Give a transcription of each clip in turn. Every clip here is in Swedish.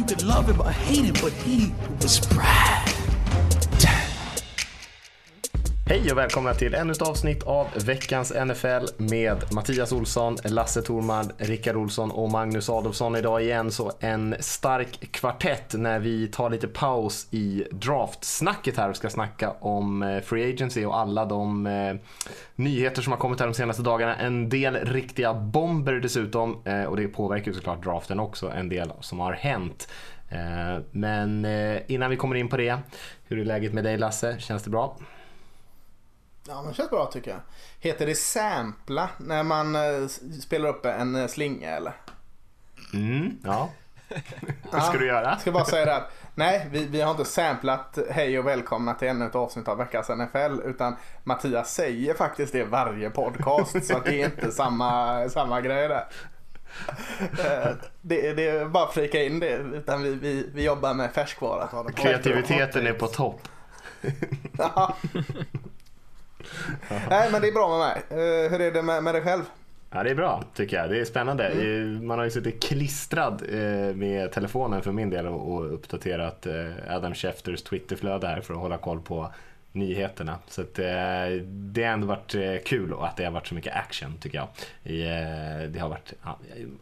You could love him or hate him, but he was Brad. Hej och välkomna till ännu ett avsnitt av veckans NFL med Mattias Olsson, Lasse Thorman, Rickard Olsson och Magnus Adolfsson idag igen. Så en stark kvartett när vi tar lite paus i draftsnacket här och ska snacka om eh, Free Agency och alla de eh, nyheter som har kommit här de senaste dagarna. En del riktiga bomber dessutom eh, och det påverkar ju såklart draften också, en del som har hänt. Eh, men eh, innan vi kommer in på det, hur är läget med dig Lasse? Känns det bra? Ja men det känns bra tycker jag. Heter det sampla när man eh, spelar upp en eh, slinga eller? Mm, ja. Vad ska du göra? Jag ska bara säga det att nej, vi, vi har inte samplat hej och välkomna till ännu ett avsnitt av veckans NFL utan Mattias säger faktiskt det varje podcast så att det är inte samma, samma grej där. Eh, Det, det är bara att flika in det utan vi, vi, vi jobbar med färskvara. Kreativiteten är på topp. Nej men det är bra med mig. Eh, Hur är det med, med dig själv? Ja, det är bra tycker jag. Det är spännande. Eh, Man har ju suttit klistrad eh, med telefonen för min del och uppdaterat eh, Adam Schefters Twitterflöde här för att hålla koll på nyheterna. Så att, det har ändå varit kul och att det har varit så mycket action tycker jag. Det har varit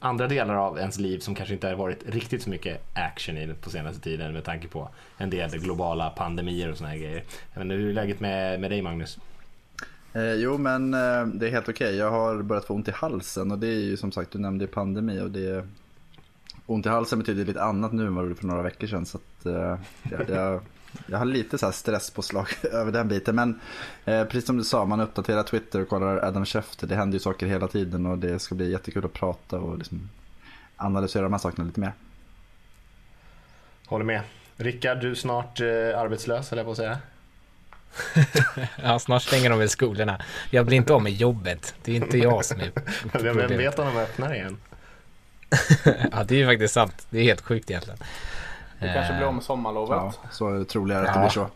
andra delar av ens liv som kanske inte har varit riktigt så mycket action i på senaste tiden med tanke på en del globala pandemier och såna här grejer. Jag vet inte, hur är läget med, med dig Magnus? Eh, jo men eh, det är helt okej. Jag har börjat få ont i halsen och det är ju som sagt, du nämnde ju pandemi och det Ont i halsen betyder lite annat nu än vad det gjorde för några veckor sedan. Så att, eh, jag, jag, jag har lite så här stresspåslag över den biten. Men eh, precis som du sa, man uppdaterar Twitter och kollar Adam Schefter. Det händer ju saker hela tiden och det ska bli jättekul att prata och liksom analysera de här sakerna lite mer. Håller med. Rickard, du är snart eh, arbetslös, höll jag på att säga. Ja, snart stänger de väl skolorna. Jag blir inte av med jobbet. Det är inte jag som är Vem problemet. vet om de öppnar igen? Ja, det är ju faktiskt sant. Det är helt sjukt egentligen. Du kanske blir av med sommarlovet? Ja, så är det troligare att det Ja. blir så.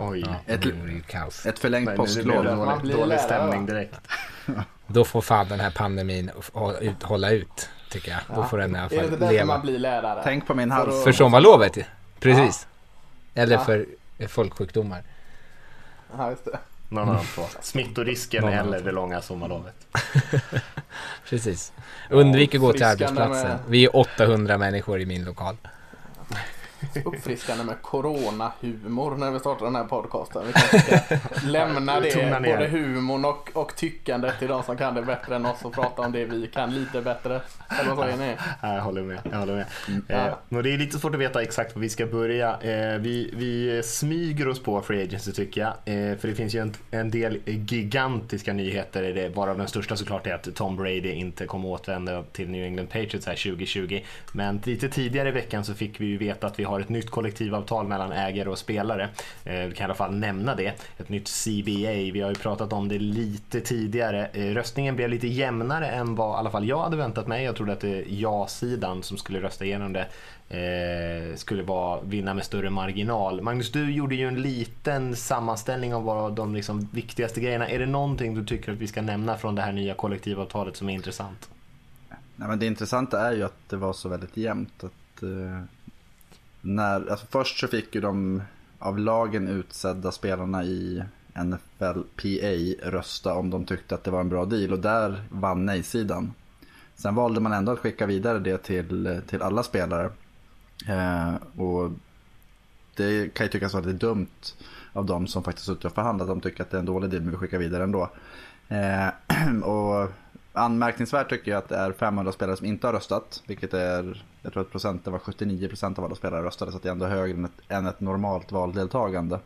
Oj. Ja, Ett- det ju kaos. Ett förlängt Nej, påsklov. det dålig, blir dålig stämning direkt. Då får fan den här pandemin ut- hålla ut, tycker jag. Då får den i alla Är det fall inte därför leva. man blir lärare? Tänk på min För hals. För sommarlovet, precis. Eller Ja. för folksjukdomar. Ja, just det. Någon av de två. Smittorisken Någon eller det långa sommarlovet. Precis. Undvik att gå till arbetsplatsen. Vi är 800 människor i min lokal. Uppfriskande med corona-humor när vi startar den här podcasten. Vi kanske ska lämna det, både humorn och, och tyckandet till de som kan det bättre än oss och prata om det vi kan lite bättre. Eller vad säger ni? Ja, Jag håller med. Jag håller med. Ja. Eh, det är lite svårt att veta exakt var vi ska börja. Eh, vi, vi smyger oss på Free Agency tycker jag. Eh, för det finns ju en, en del gigantiska nyheter i det. Varav den största såklart är att Tom Brady inte kommer återvända till New England Patriots här 2020. Men lite tidigare i veckan så fick vi ju veta att vi har ett nytt kollektivavtal mellan ägare och spelare. Eh, vi kan i alla fall nämna det. Ett nytt CBA. Vi har ju pratat om det lite tidigare. Eh, röstningen blev lite jämnare än vad i alla fall jag hade väntat mig. Jag trodde att det ja-sidan som skulle rösta igenom det skulle vara, vinna med större marginal. Magnus, du gjorde ju en liten sammanställning av vad de liksom viktigaste grejerna. Är det någonting du tycker att vi ska nämna från det här nya kollektivavtalet som är intressant? Nej, men det intressanta är ju att det var så väldigt jämnt. Att, när, alltså först så fick ju de av lagen utsedda spelarna i NFLPA rösta om de tyckte att det var en bra deal och där vann nej-sidan. Sen valde man ändå att skicka vidare det till, till alla spelare. Eh, och det kan ju tyckas vara lite dumt av de som faktiskt suttit och förhandlat. De tycker att det är en dålig deal men vi skickar vidare ändå. Eh, och anmärkningsvärt tycker jag att det är 500 spelare som inte har röstat. Vilket är, jag tror att procenten var 79% av alla spelare röstade. Så att det är ändå högre än ett, än ett normalt valdeltagande.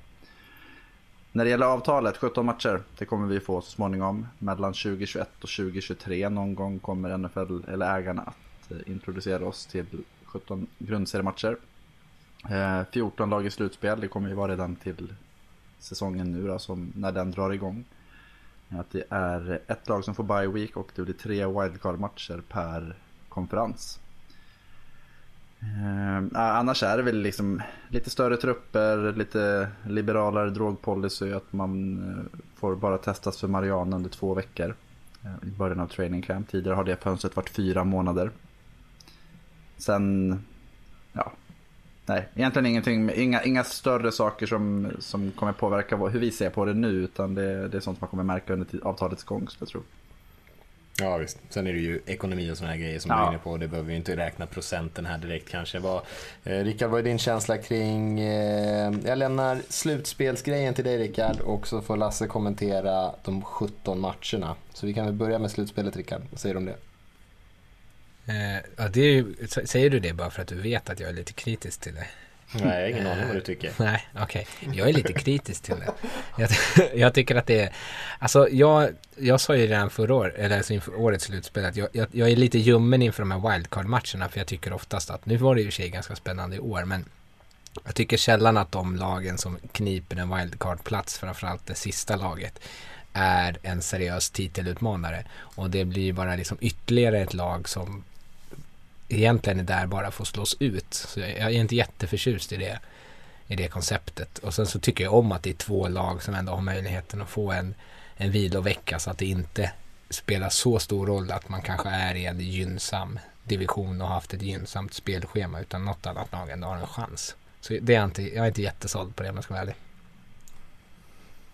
När det gäller avtalet, 17 matcher, det kommer vi få så småningom. Mellan 2021 och 2023 någon gång kommer NFL, eller ägarna att eh, introducera oss till 17 grundseriematcher. Eh, 14 lag i slutspel, det kommer ju vara redan till säsongen nu då, som, när den drar igång. Att det är ett lag som får bye week och det blir tre wildcard-matcher per konferens. Eh, annars är det väl liksom lite större trupper, lite liberalare drogpolicy, att man eh, får bara testas för marijuana under två veckor eh, i början av training camp. Tidigare har det fönstret varit fyra månader. Sen, ja, nej, egentligen ingenting, inga, inga större saker som, som kommer påverka hur vi ser på det nu, utan det, det är sånt man kommer märka under avtalets gång, jag tror. Ja visst. Sen är det ju ekonomi och sådana här grejer som ja. du är inne på. Det behöver vi inte räkna procenten här direkt kanske. Vad, eh, Rickard, vad är din känsla kring... Eh, jag lämnar slutspelsgrejen till dig Rickard och så får Lasse kommentera de 17 matcherna. Så vi kan väl börja med slutspelet Rickard. Vad säger du om det? Eh, ja, det är, säger du det bara för att du vet att jag är lite kritisk till det? Nej, jag har ingen aning vad du tycker. Nej, okej. Okay. Jag är lite kritisk till det. Jag, jag, tycker att det är... Alltså, jag, jag sa ju redan förra året, eller alltså inför årets slutspel, att jag, jag, jag är lite ljummen inför de här wildcard-matcherna, för jag tycker oftast att, nu var det ju i och för sig ganska spännande i år, men jag tycker sällan att de lagen som kniper en wildcard-plats, framförallt det sista laget, är en seriös titelutmanare. Och det blir bara liksom ytterligare ett lag som egentligen är där bara för att slås ut. Så jag är inte jätteförtjust i det, i det konceptet. Och sen så tycker jag om att det är två lag som ändå har möjligheten att få en, en vilovecka så att det inte spelar så stor roll att man kanske är i en gynnsam division och har haft ett gynnsamt spelschema utan något annat lag ändå har en chans. Så det är inte, jag är inte jättesåld på det om jag ska vara ärlig.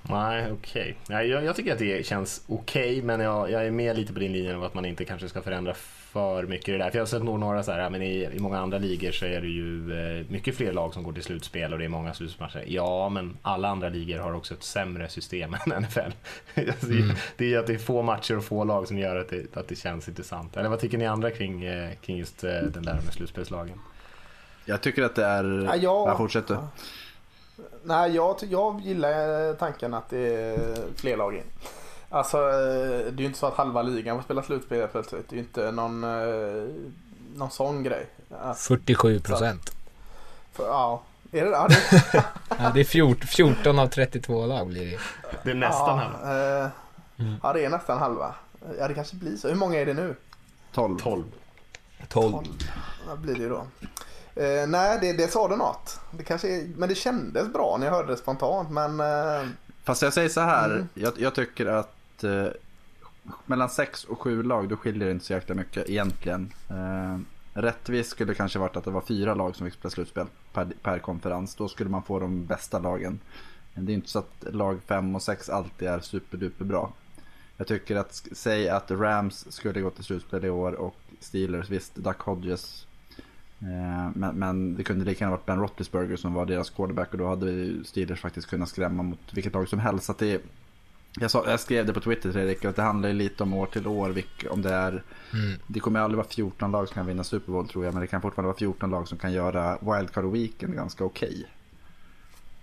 Nej, okej. Okay. Jag, jag, tycker att det känns okej, okay, men jag, jag, är med lite på din linje av att man inte kanske ska förändra för mycket i det där. För jag har sett några så här, men i, i många andra ligor så är det ju eh, mycket fler lag som går till slutspel och det är många slutspelsmatcher. Ja, men alla andra ligor har också ett sämre system än NFL. Mm. Det är att det är få matcher och få lag som gör att det, att det känns intressant. Eller vad tycker ni andra kring, eh, kring just eh, den där med slutspelslagen? Jag tycker att det är... Ja, jag... jag fortsätter. Nej, jag, jag gillar tanken att det är fler lag in. Alltså, eh, det är ju inte så att halva ligan får spela slutspel plötsligt. Det är ju inte någon, eh, någon sån grej. 47 procent. Ja, är det ja, det? ja, det är 14, 14 av 32 lag blir det. Det är nästan ja, halva. Eh, mm. Ja, det är nästan halva. Ja, det kanske blir så. Hur många är det nu? 12. 12. 12. Vad blir det då? Eh, nej, det, det sa du något. Det kanske är, men det kändes bra när jag hörde det spontant. Men, eh... Fast jag säger så här. Mm. Jag, jag, tycker att eh, mellan sex och sju lag då skiljer det inte så jäkla mycket egentligen. Eh, rättvist skulle kanske varit att det var fyra lag som fick spela slutspel per, per konferens. Då skulle man få de bästa lagen. Men det är inte så att lag fem och sex alltid är superduper bra. Jag tycker att, säg att Rams skulle gå till slutspel i år och Steelers, visst, Duck Hodges eh, men, men, det kunde lika gärna varit Ben Roethlisberger som var deras quarterback och då hade Steelers faktiskt kunnat skrämma mot vilket lag som helst. Så det, jag, sa, jag, skrev det på Twitter Fredrik, att det handlar lite om år till år. Om det, är, mm. det kommer aldrig vara 14 lag som kan vinna Super Bowl tror jag, men det kan fortfarande vara 14 lag som kan göra wildcard weekend ganska okej. Okay.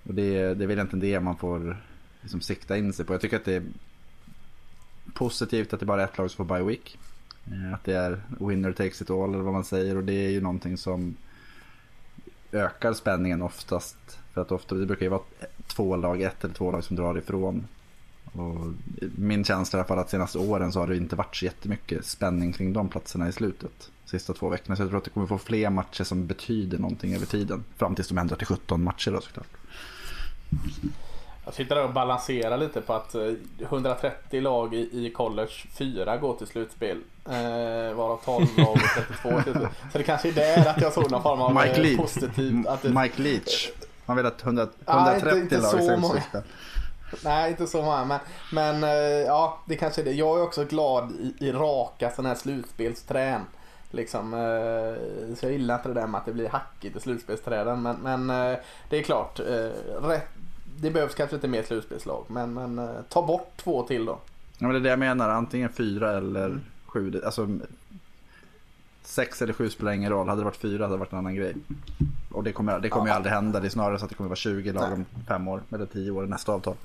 Och det, det är väl egentligen det man får liksom sikta in sig på. Jag tycker att det är positivt att det bara är ett lag som får bye week. Eh, att det är winner takes it all eller vad man säger och det är ju någonting som ökar spänningen oftast. För att ofta, det brukar ju vara två lag, ett eller två lag som drar ifrån. Och min känsla är i alla fall att senaste åren så har det inte varit så jättemycket spänning kring de platserna i slutet. Sista två veckorna. Så jag tror att det kommer få fler matcher som betyder någonting över tiden. Fram tills de ändrar till 17 matcher då såklart. Jag sitter där och balanserar lite på att 130 eh, lag i college, 4 går till slutspel. Eh, varav 12 lag och 32 Så det kanske är där att jag såg någon form av Mike eh, Leach. positivt. Att det... Mike Leach. Han vill att 100, 130 ja, inte, inte lag ska slutspel. Nej, inte så många. Men, men eh, ja, det kanske är det. Jag är också glad i, i raka sådana här slutspelsträn. Liksom, eh, så jag gillar inte det där med att det blir hackigt i slutspelsträden. Men, men eh, det är klart, rätt, det behövs kanske inte mer slutspelslag. Men, men ta bort två till då. Ja, men det är det jag menar. Antingen fyra eller mm. sju. Alltså, sex eller sju spelar ingen roll. Hade det varit fyra hade det varit en annan grej. Och det kommer, det kommer ja. ju aldrig hända. Det är snarare så att det kommer vara 20 lag om fem år. Eller tio år i nästa avtal.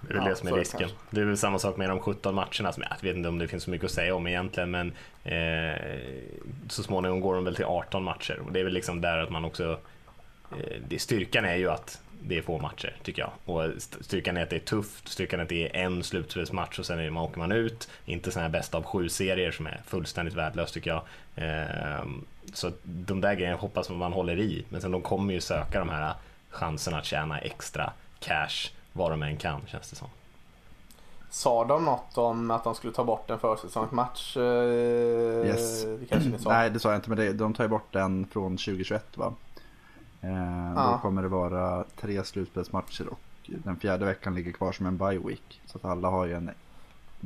Det är väl ja, det som är risken. Det är väl samma sak med de 17 matcherna. Som jag vet inte om det finns så mycket att säga om egentligen. Men eh, så småningom går de väl till 18 matcher. Och det är väl liksom där att man också eh, det, styrkan är ju att det är få matcher tycker jag. Och styrkan är att det är tufft, styrkan är att det är en slutspelsmatch och sen är man, åker man ut. Inte sådana här bäst av sju serier som är fullständigt värdelöst tycker jag. Ehm, så de där grejerna hoppas man håller i. Men sen de kommer ju söka de här chanserna att tjäna extra cash var de än kan känns det som. Sa de något om att de skulle ta bort en försäsongsmatch? Eh, yes. Det? Nej, det sa jag inte, men det, de tar ju bort den från 2021 va? Eh, ja. Då kommer det vara tre slutspelsmatcher och den fjärde veckan ligger kvar som en bye week. Så att alla har ju en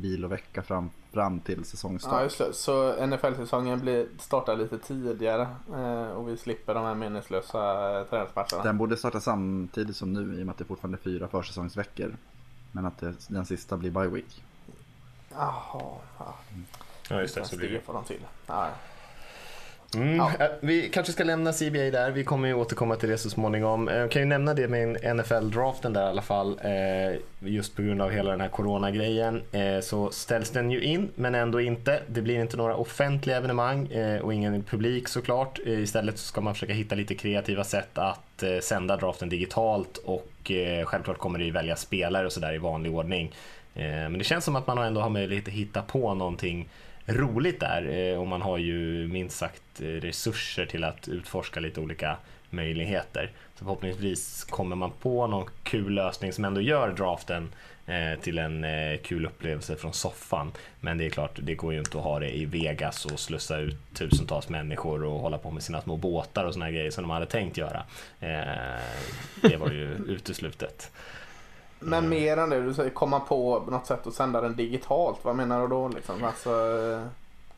vilovecka fram, fram till säsongstart. Ja, just det. Så NFL-säsongen blir, startar lite tidigare eh, och vi slipper de här meningslösa eh, träningsmatcherna. Den borde starta samtidigt som nu i och med att det fortfarande är fyra försäsongsveckor. Men att det, den sista blir bye week. Jaha. Ja. ja, just det. Så blir det. får de till. Ja. Mm, ja. Eh, vi kanske ska lämna CBA där. Vi kommer ju återkomma till det så småningom. Jag kan ju nämna det med NFL-draften där i alla fall. Eh, just på grund av hela den här corona-grejen eh, så ställs den ju in, men ändå inte. Det blir inte några offentliga evenemang och ingen publik såklart. Istället så ska man försöka hitta lite kreativa sätt att sända draften digitalt och självklart kommer det ju välja spelare och sådär i vanlig ordning. Men det känns som att man ändå har möjlighet att hitta på någonting roligt där eh, och man har ju minst sagt resurser till att utforska lite olika möjligheter. Så förhoppningsvis kommer man på någon kul lösning som ändå gör draften eh, till en eh, kul upplevelse från soffan. Men det är klart, det går ju inte att ha det i Vegas och slussa ut tusentals människor och hålla på med sina små båtar och såna grejer som de hade tänkt göra. Det var ju uteslutet. Men mer än det, du säger komma på något sätt att sända den digitalt. Vad menar du då? Liksom? Alltså, eh,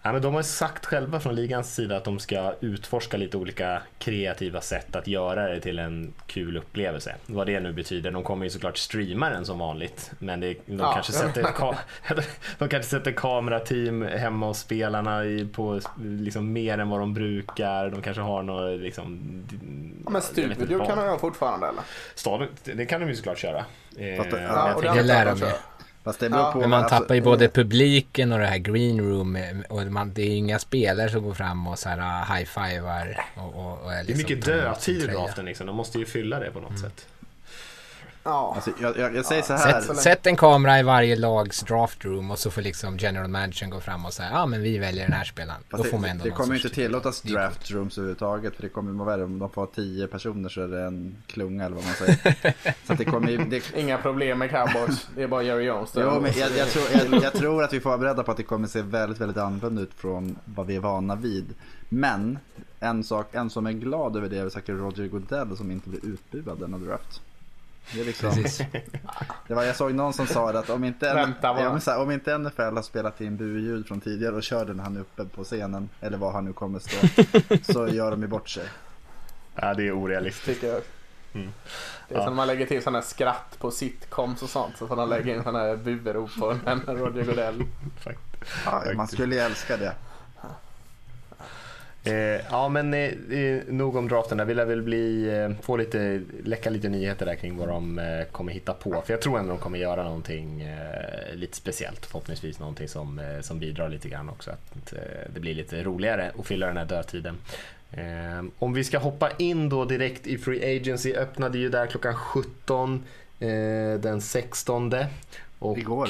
Ja, men de har sagt själva från ligans sida att de ska utforska lite olika kreativa sätt att göra det till en kul upplevelse. Vad det nu betyder. De kommer ju såklart streama den som vanligt. Men det, de, ja. kanske sätter de kanske sätter kamerateam hemma hos spelarna i, på liksom mer än vad de brukar. De kanske har något liksom... Ja, men styrvideo kan de göra fortfarande eller? Staden, det kan de ju såklart köra. Fast, eh, ja, det lär de ju. Fast det beror ja. på. Men man alltså, tappar ju både publiken och det här green room. Och man, det är ju inga spelare som går fram och så här uh, high-fivar. Och, och, och är liksom det är mycket dödtid i draften liksom. De måste ju fylla det på något mm. sätt. Ja. Alltså, jag, jag, jag säger så här. Sätt, sätt, en kamera i varje lags draftroom och så får liksom general managern gå fram och säga ja ah, men vi väljer den här spelaren. Då får man ändå det kommer inte tillåtas draftrooms överhuvudtaget för det kommer vara värre om de får tio personer så är det en klunga eller vad man säger. så det kommer, det... Inga problem med cowboys, det är bara Jerry Jones. Jo, men jag, jag, tror, jag, tror att vi får vara beredda på att det kommer se väldigt, väldigt annorlunda ut från vad vi är vana vid. Men en sak, en som är glad över det är säkert Roger Goodell som inte blir utbuad denna draft. Det, är liksom, det var, jag såg någon som sa att om inte, Vänta, om inte NFL har spelat in buljud från tidigare och kör den han uppe på scenen, eller var han nu kommer stå, så gör de ju bort sig. Ja, det är orealistiskt. Mm. Det är ja. som när man lägger till sådana här skratt på sitcoms och sånt. Så får man lägga in sådana här burop på en Roger Godell. ja, man skulle ju älska det. Eh, ja men eh, eh, nog om draften där. Vi lär väl bli, eh, få lite, läcka lite nyheter där kring vad de eh, kommer hitta på. För jag tror ändå de kommer göra någonting eh, lite speciellt. Förhoppningsvis någonting som, eh, som bidrar lite grann också. Att det blir lite roligare att fylla den här dödtiden. om vi ska hoppa in då direkt i Free Agency öppnade ju där klockan 17 den 16. Och, Igår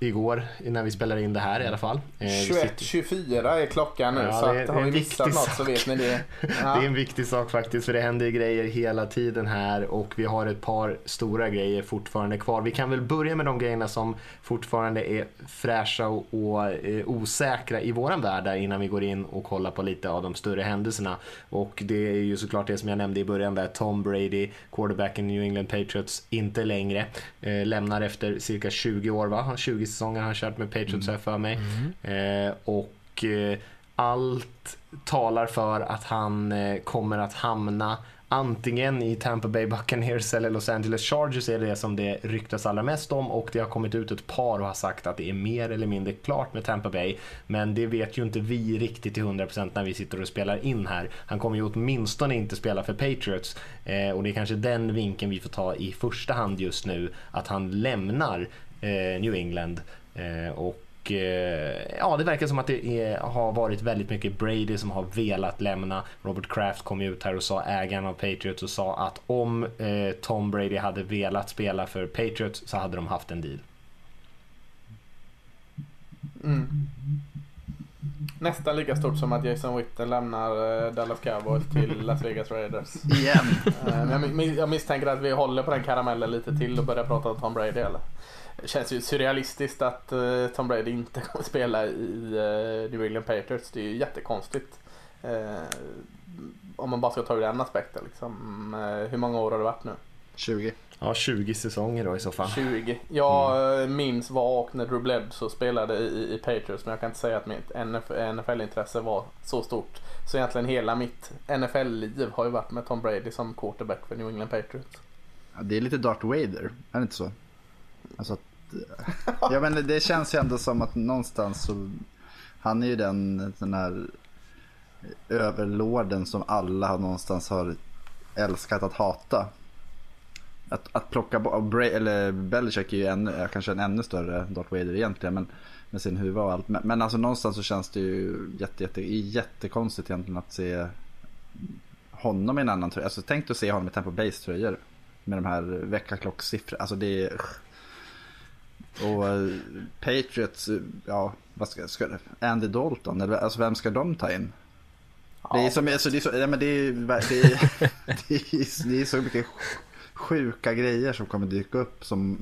igår när vi spelar in det här i alla fall. 21.24 eh, är klockan nu ja, så det, att, har vi missat något sak. så vet ni det. Ja. det är en viktig sak faktiskt för det händer grejer hela tiden här och vi har ett par stora grejer fortfarande kvar. Vi kan väl börja med de grejerna som fortfarande är fräscha och, och eh, osäkra i våran värld där innan vi går in och kollar på lite av de större händelserna. Och det är ju såklart det som jag nämnde i början där Tom Brady, quarterbacken New England Patriots, inte längre eh, lämnar efter cirka 20 år va? 20 säsonger han kört med Patriots mm. för mig. Mm. Eh, och eh, allt talar för att han eh, kommer att hamna antingen i Tampa Bay Buccaneers eller Los Angeles Chargers är det som det ryktas allra mest om och det har kommit ut ett par och har sagt att det är mer eller mindre klart med Tampa Bay. Men det vet ju inte vi riktigt till 100% när vi sitter och spelar in här. Han kommer ju åtminstone inte spela för Patriots eh, och det är kanske den vinkeln vi får ta i första hand just nu, att han lämnar New England. Eh, och eh, ja, det verkar som att det är, har varit väldigt mycket Brady som har velat lämna. Robert Kraft kom ut här och sa, ägaren av Patriots, och sa att om eh, Tom Brady hade velat spela för Patriots så hade de haft en deal. Mm. Nästan lika stort som att Jason Witten lämnar eh, Dallas Cowboys till Las Vegas Raiders. Igen. Eh, Jag, mi- jag misstänker att vi håller på den karamellen lite till och börjar prata om Tom Brady eller? Det känns ju surrealistiskt att eh, Tom Brady inte kommer spela i uh, New England Patriots. Det är ju jättekonstigt. Eh, om man bara ska ta ur den aspekten liksom. Hur många år har det varit nu? 20. Ja, 20 säsonger då i så fall. 20. Jag eh, minns var och när Drew Bledsoe spelade i, i Patriots men jag kan inte säga att mitt NFL-intresse var så stort. Så egentligen hela mitt NFL-liv har ju varit med Tom Brady som quarterback för New England Patriots. Ja, det är lite Darth Vader, är det inte så? Alltså att, ja men det känns ju ändå som att någonstans så, han är ju den, den här överlorden som alla någonstans har älskat att hata. Att, att plocka bort, eller Belichick är ju ännu, är kanske en ännu större Darth Vader egentligen, men med sin huvud och allt. Men, men alltså någonstans så känns det ju jätte, jätte, jättekonstigt egentligen att se honom i en annan tröja. Alltså tänk dig att se honom i Tempo Base tröjor. Med de här veckaklockssiffrorna. Alltså det är... Och eh, Patriots, eh, ja, vad ska, ska? Andy Dalton, eller alltså vem ska de ta in? Det är som, alltså, det är så, ja, men det är, det är, det är, det är så mycket sjuka grejer som kommer dyka upp som,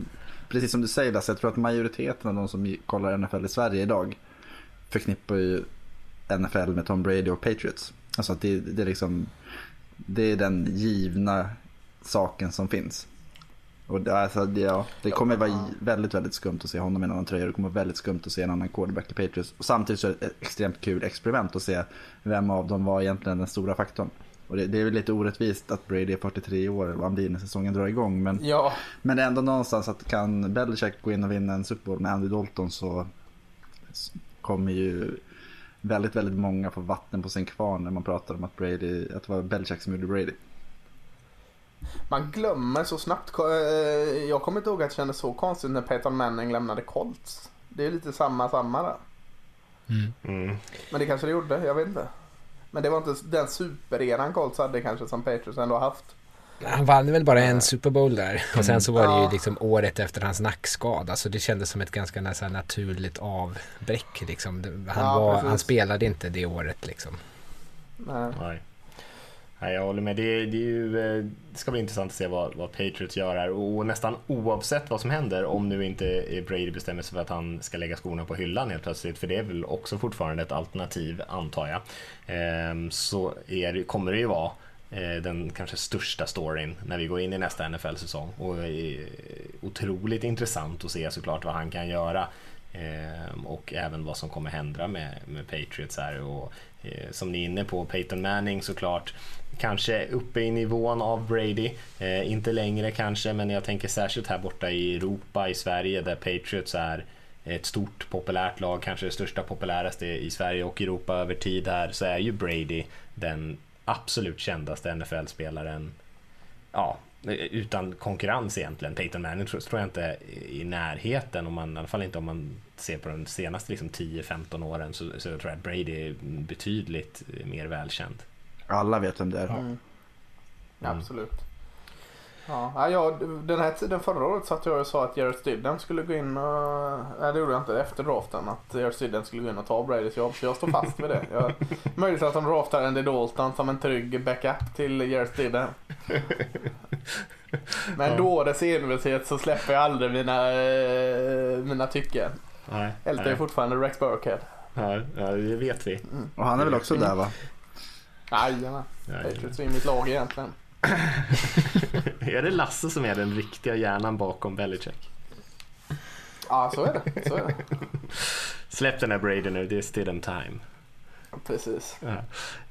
precis som du säger Lasse, jag tror att majoriteten av de som kollar NFL i Sverige idag förknippar ju NFL med Tom Brady och Patriots. Alltså att det, det är liksom, det är den givna saken som finns. Och det, alltså, det, ja, det kommer vara väldigt, väldigt skumt att se honom i en annan tröja. Det kommer vara väldigt skumt att se en annan quarterback i Patriots. Och samtidigt så är det ett extremt kul experiment att se vem av dem var egentligen den stora faktorn. Och det, det är väl lite orättvist att Brady är 43 år eller vad han blir när säsongen drar igång. Men, Ja, men ändå någonstans att kan Belichick gå in och vinna en Super Bowl med Andy Dalton så kommer ju väldigt, väldigt många få vatten på sin kvarn när man pratar om att, Brady, att det var Belichick som gjorde Brady. Man glömmer så snabbt. Eh, Jag kommer inte ihåg att det kändes så konstigt när Peyton Manning lämnade Colts. Det är lite samma, samma där. Mm. Men det kanske det gjorde, jag vet inte. Men det var inte den supereran Colts hade kanske som Patriots ändå har haft. Han vann väl bara en Super Bowl där. Och sen så var det ju liksom året efter hans nackskada. Så det kändes som ett ganska nästan naturligt avbräck liksom. Han, Ja, var, han spelade inte det året liksom. Nej. Nej. Nej, jag håller med. Det, det, är ju, eh, det ska bli intressant att se vad, vad Patriots gör här. Och nästan oavsett vad som händer, om nu inte eh, Brady bestämmer sig för att han ska lägga skorna på hyllan helt plötsligt, för det är väl också fortfarande ett alternativ, antar jag, ehm, så är kommer det ju vara eh, den kanske största storyn när vi går in i nästa NFL-säsong. Och det är otroligt intressant att se såklart vad han kan göra. Ehm, och även vad som kommer hända med, med Patriots här. Och, som ni är inne på, Peyton Manning såklart. Kanske uppe i nivån av Brady. Eh, inte längre kanske, men jag tänker särskilt här borta i Europa, i Sverige, där Patriots är ett stort populärt lag, kanske det största populäraste i Sverige och Europa över tid här, så är ju Brady den absolut kändaste NFL-spelaren ja, utan konkurrens egentligen. Peyton Manning tror, jag inte är i närheten, om man, i alla fall inte om man ser på de senaste liksom, 10-15 åren, så, så tror jag att Brady är betydligt mer välkänd. Alla vet vem det är. Mm. Absolut. Ja, ja, jag, den här tiden förra året satt jag och sa att Jared Stidham skulle gå in och... Nej det gjorde jag inte efter draften. Att Jared Stidham skulle gå in och ta Bradys jobb. Så jag står fast vid det. Jag, möjligt att de draftar Andy Dalton som en trygg backup till Jared Stidham. Men då dess envishet så släpper jag aldrig mina, eh, mina tycken. Nej, Ältar ju fortfarande Rex Burkhead. ja, ja, det vet vi. Och han är väl också där va? Jajamän. Patriots är mitt lag egentligen. är det Lasse som är den riktiga hjärnan bakom Belichick? Ja, så är det. Så är det. Släpp den här Brady nu, det är Stidham time. Precis. Ja.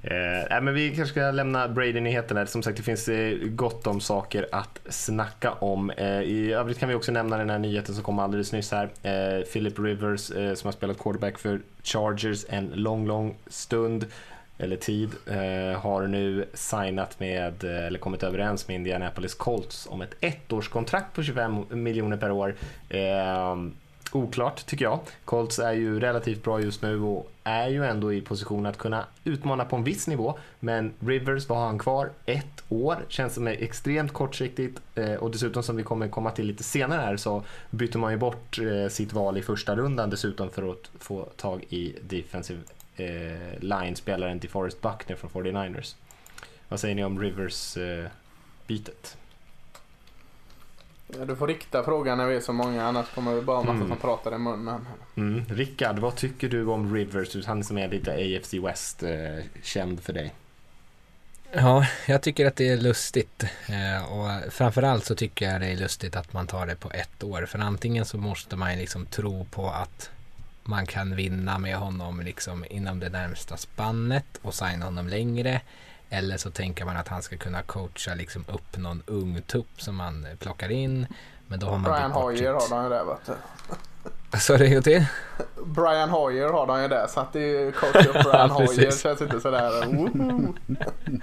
Eh, men vi kanske ska lämna Brady-nyheterna. Som sagt, det finns eh, gott om saker att snacka om. Eh, I övrigt kan vi också nämna den här nyheten som kom alldeles nyss här. Eh, Philip Rivers eh, som har spelat quarterback för Chargers en lång, lång stund eller tid eh, har nu signat med, eh, eller kommit överens med Indianapolis Colts om ett ettårskontrakt på 25 miljoner per år. Eh, oklart tycker jag. Colts är ju relativt bra just nu och är ju ändå i position att kunna utmana på en viss nivå. Men Rivers, vad har han kvar? Ett år. Känns som är extremt kortsiktigt eh, och dessutom som vi kommer komma till lite senare här så byter man ju bort eh, sitt val i första rundan dessutom för att få tag i defensive eh, line-spelaren till Forrest Buckner från 49ers. Vad säger ni om Rivers-bytet? Ja, du får rikta frågan när vi är så många, annars kommer vi bara ha massa Mm. som pratar i munnen. Mm. Rickard, vad tycker du om Rivers? Han som är lite AFC West eh, känd för dig. Ja, jag tycker att det är lustigt. Eh, och framförallt så tycker jag det är lustigt att man tar det på ett år. För antingen så måste man liksom tro på att man kan vinna med honom liksom inom det närmsta spannet och signa honom längre. Eller så tänker man att han ska kunna coacha liksom upp någon ung tupp som man plockar in. Men då har man Brian Hoyer har de ju där vet du. Så det går till? Brian Hoyer har de ju där så att det är ju coach upp Brian Hoyer känns inte sådär.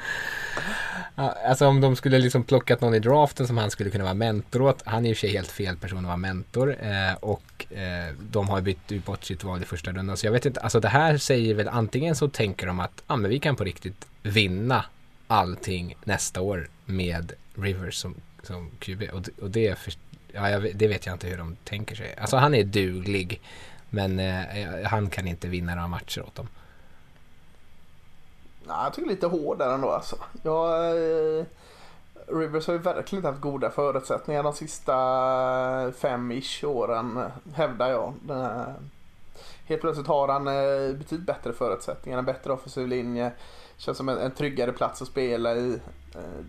Alltså om de skulle liksom plockat någon i draften som han skulle kunna vara mentor åt. Han är i och för sig helt fel person att vara mentor. Eh, och eh, de har bytt ut bort sitt val i första rundan. Så jag vet inte, alltså det här säger väl antingen så tänker de att ah, men vi kan på riktigt vinna allting nästa år med Rivers som, som QB. Och, och det, för, ja, jag, det vet jag inte hur de tänker sig. Alltså han är duglig. Men eh, han kan inte vinna några matcher åt dem. Nej, jag tycker lite hård där ändå alltså. Jag, eh, Rivers har ju verkligen inte haft goda förutsättningar de sista fem-ish åren hävdar jag. Den här- Helt plötsligt har han eh, betydligt bättre förutsättningar, en bättre offensiv linje. Känns som en, en tryggare plats att spela i. Eh,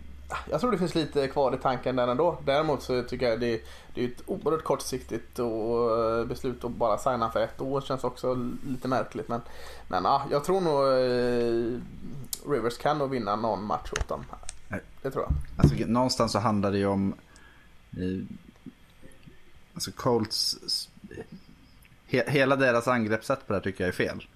jag tror det finns lite kvar i tanken där ändå. Däremot så tycker jag det, det är ett oerhört kortsiktigt och eh, beslut att bara signa för ett år känns också lite märkligt. Men, men ja, jag tror nog eh, Rivers kan nog vinna någon match åt dem. Det tror jag. Alltså, någonstans så handlar det ju om... Eh, alltså Colts... He, hela deras angreppssätt på det här tycker jag är fel.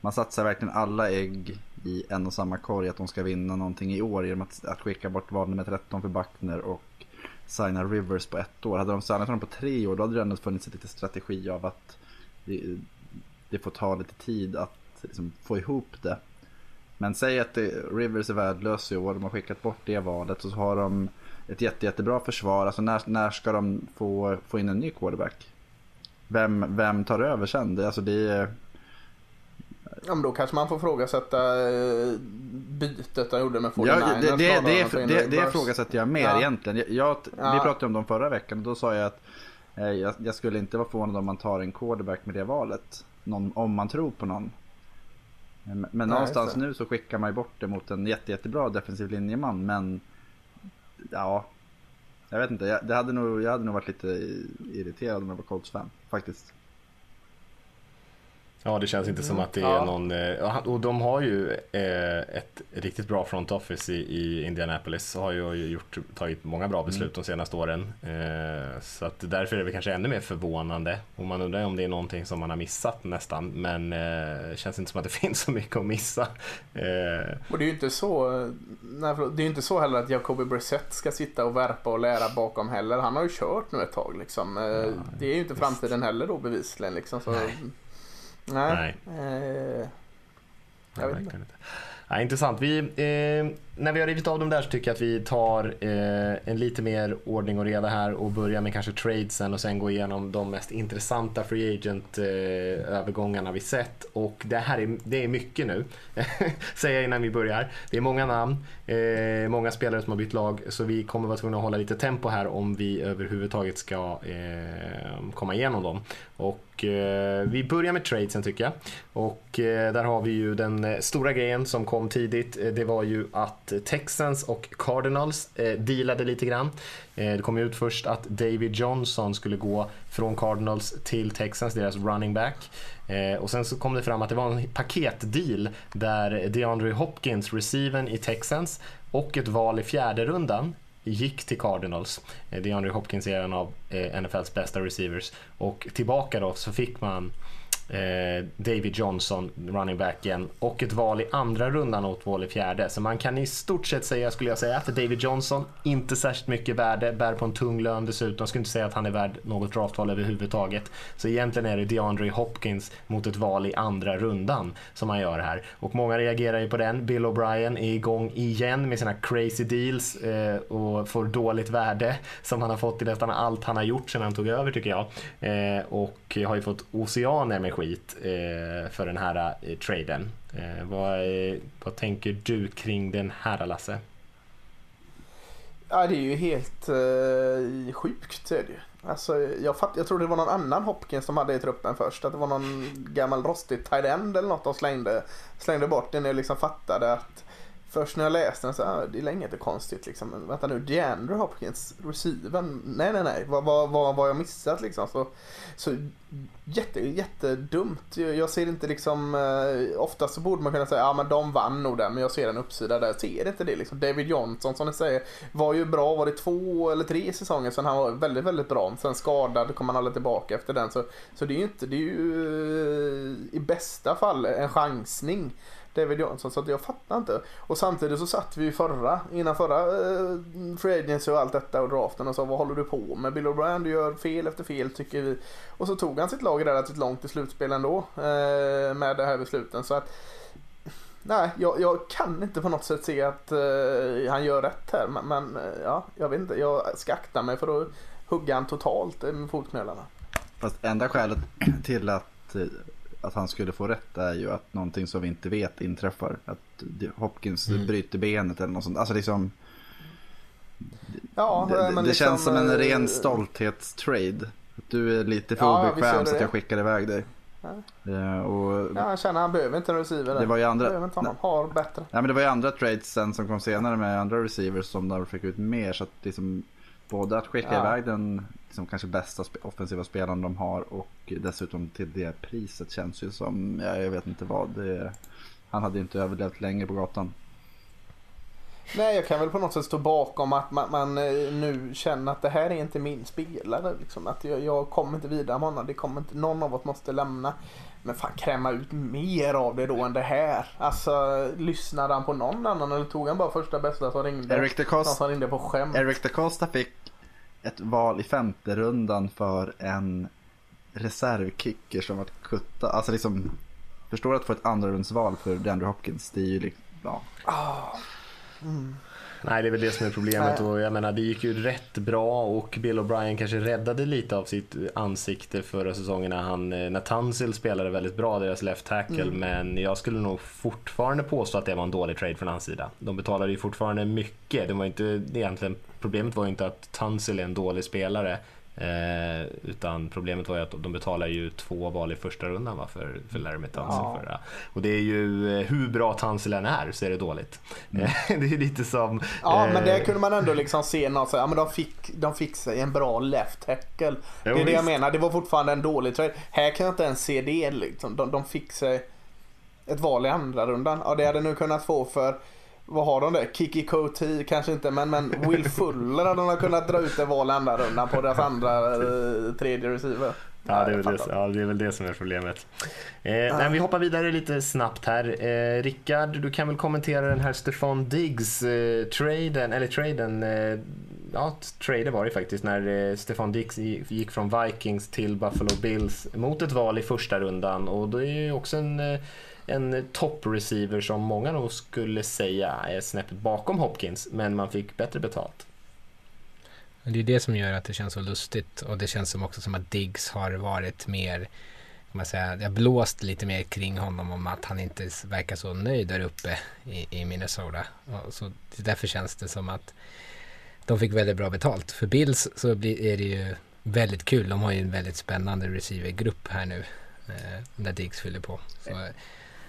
Man satsar verkligen alla ägg i en och samma korg att de ska vinna någonting i år genom att, att skicka bort val nummer 13 för Backner och signa Rivers på ett år. Hade de signat honom på tre år då hade det ändå funnits lite strategi av att det, det får ta lite tid att liksom, få ihop det. Men säg att det, Rivers är värdelös i år, de har skickat bort det valet och så har de ett jätte, jättebra försvar. Alltså när, när ska de få, få in en ny quarterback? Vem, vem tar över sen? Det, alltså det är... Ja, men då kanske man får frågasätta eh, bytet de gjorde med 49ers. Ja, det, det, det, ifrågasätter jag mer Ja. egentligen. Jag, Vi pratade om dem förra veckan och då sa jag att eh, jag, jag skulle inte vara förvånad om man tar en quarterback med det valet. Någon, om man tror på någon. Men, Nej, någonstans det. nu så skickar man ju bort det mot en jätte, jättebra defensiv linjeman. Men ja, jag vet inte. Jag, det hade nog, jag hade nog varit lite irriterad om jag var Colts-fan faktiskt. Ja, det känns inte som att det är Ja. någon... eh, Och de har ju eh, ett riktigt bra front office i, Indianapolis. Har ju gjort, tagit många bra beslut de senaste åren. Eh, Så att därför är det kanske ännu mer förvånande. Och man undrar om det är någonting som man har missat nästan. Men det känns inte som att det finns så mycket att missa. Och det är ju inte så, nej, förlåt, det är inte så heller att Jacoby Brissett ska sitta och värpa och lära bakom heller. Han har ju kört nu ett tag liksom. Eh, det är ju inte framtiden heller då bevisligen liksom. Så, nej. Nej. Eh, jag vet inte. Ja, intressant. Vi, eh, när vi har rivit av dem där så tycker jag att vi tar eh, en lite mer ordning och reda här och börjar med kanske tradesen och sen gå igenom de mest intressanta free agent eh, vi sett. Och det här är, det är mycket nu, säger jag innan vi börjar. Det är många namn, eh, många spelare som har bytt lag så vi kommer vara tvungna att hålla lite tempo här om vi överhuvudtaget ska eh, komma igenom dem. Och eh, vi börjar med tradesen tycker jag. Och eh, där har vi ju den eh, stora grejen som kom tidigt. Eh, det var ju att Texans och Cardinals eh, dealade lite grann. Eh, det kom ut först att David Johnson skulle gå från Cardinals till Texans, deras running back. Och sen så kom det fram att det var en paketdeal där DeAndre Hopkins, receiven i Texans och ett val i fjärde rundan gick till Cardinals. Eh, DeAndre Hopkins är en av eh, NFLs bästa receivers. Och tillbaka då så fick man Eh, David Johnson, running backen, och ett val i andra rundan och ett val i fjärde. Så man kan i stort sett säga, skulle jag säga, för David Johnson, inte särskilt mycket värde, bär på en tung lön dessutom. Jag skulle inte säga att han är värd något draftval överhuvudtaget. Så egentligen är det DeAndre Hopkins mot ett val i andra rundan som man gör här. Och många reagerar ju på den. Bill O'Brien är igång igen med sina crazy deals eh, och får dåligt värde som han har fått i nästan allt han har gjort sedan han tog över tycker jag. Eh, och har ju fått oceaner med skit eh, för den här eh, traden. Eh, vad, eh, vad tänker du kring den här Lasse? Ja det är ju helt eh, sjukt är det. Alltså, jag, fatt, jag tror det var någon annan Hopkins som hade i truppen först. Att det var någon gammal rostig tight end eller något de slängde, slängde bort när jag liksom fattade att Först när jag läste den så här, det är länge inte konstigt liksom. Men vänta nu, DeAndre Hopkins, receiven. Nej, nej, nej. Vad, vad, vad har jag missat liksom? Så, så jätte, jättedumt. Jag ser inte liksom, eh, oftast så borde man kunna säga, ja ah, men de vann nog där, men jag ser en uppsida där. Jag ser inte det liksom. David Johnson som ni säger, var ju bra, var det två eller tre säsonger sedan han var väldigt, väldigt bra. Sen skadad, kom han aldrig tillbaka efter den. Så, så det är ju inte, det är ju eh, i bästa fall en chansning. David Johnson. Så att jag fattar inte. Och samtidigt så satt vi ju förra, innan förra eh, Free Agency och allt detta och draften och sa vad håller du på med? Bill O'Brien, du gör fel efter fel tycker vi. Och så tog han sitt lag relativt långt i slutspel ändå eh, med det här besluten. Så att Nej, jag, jag, kan inte på något sätt se att eh, han gör rätt här. Men, men eh, ja, jag vet inte. Jag ska akta mig för att hugga han totalt med fotknölarna. Fast enda skälet till att eh, att han skulle få rätt är ju att någonting som vi inte vet inträffar. Att Hopkins mm. bryter benet eller något sånt. Alltså liksom. Ja, det, det, liksom, känns som en äh, ren stolthetstrade. Du är lite för ja, obekväm så att jag skickar iväg dig. Ja. Uh, och, ja, han känner han behöver inte en receiver. Det var ju andra, behöver inte honom. Har bättre. Ja, men det var ju andra trades sen som kom senare med andra receivers som där fick ut mer. Så att liksom, både att skicka ja. iväg den liksom kanske bästa offensiva spelaren de har och dessutom till det priset känns ju som, ja, jag vet inte vad. Det, han hade inte överlevt länge på gatan. Nej, jag kan väl på något sätt stå bakom att man, man eh, nu känner att det här är inte min spelare. Liksom. Att jag, jag kommer inte vidare med honom. Det kommer inte, någon av oss måste lämna. Men fan kräma ut mer av det då än det här. Alltså lyssnade han på någon annan eller tog han bara första bästa som ringde? Eric DeCosta, som ringde på skämt? Eric DeCosta fick ett val i femte rundan för en reservkicker som var kutta. Alltså liksom, förstår att få ett andrarumsval för DeAndre Hopkins. Det är ju liksom, ja. Oh. Mm. Nej, det är väl det som är problemet. Och jag menar, det gick ju rätt bra och Bill O'Brien kanske räddade lite av sitt ansikte förra säsongen när, han, eh, när Tunsil spelade väldigt bra, deras left tackle. Mm. Men jag skulle nog fortfarande påstå att det var en dålig trade från hans sida. De betalade ju fortfarande mycket. Det var inte, egentligen, problemet var ju inte att Tunsil är en dålig spelare. Eh, utan problemet var ju att de betalar ju två val i första rundan va, för, för Laramie Tunsil. Ja. Förra. Och det är ju, eh, hur bra Tunsil än är så är det dåligt. Mm. det är lite som... Ja eh, men där kunde man ändå liksom se något så, ja men de fick, de fick sig en bra left tackle. Det är det jag menar, det var fortfarande en dålig trade. Här kan jag inte ens se det liksom. De, de fick sig ett val i andra rundan. Ja det hade nu kunnat få för vad har de där? Kiki Coty kanske inte men, men Will Fuller hade de kunnat dra ut val andra rundan på deras andra eh, tredje receiver. Ja det, är väl det, ja, det är väl det som är problemet. Eh, ja. men vi hoppar vidare lite snabbt här. Eh, Rickard, du kan väl kommentera den här Stefan Diggs eh, traden, eller traden, eh, ja trader var det faktiskt när eh, Stefan Diggs gick från Vikings till Buffalo Bills mot ett val i första rundan och det är ju också en eh, en topp-receiver som många nog skulle säga är snäppet bakom Hopkins, men man fick bättre betalt. Det är det som gör att det känns så lustigt och det känns som också som att Diggs har varit mer, kan man säga, jag blåst lite mer kring honom om att han inte verkar så nöjd där uppe i, i Minnesota. Och så därför känns det som att de fick väldigt bra betalt. För Bills så blir, är det ju väldigt kul. De har ju en väldigt spännande receivergrupp här nu. Eh, där Diggs fyller på. Så, eh,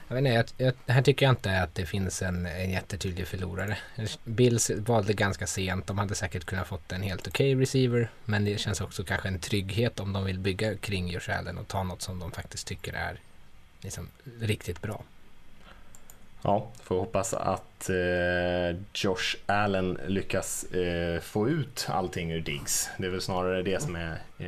jag vet inte, jag, jag, här tycker jag inte att det finns en, en jättetydlig förlorare. Bills valde ganska sent. De hade säkert kunnat fått en helt okej okay receiver. Men det känns också kanske en trygghet om de vill bygga kring Josh Allen och ta något som de faktiskt tycker är liksom riktigt bra. Ja, får hoppas att eh, Josh Allen lyckas eh, få ut allting ur Diggs. Det är väl snarare det som är, eh,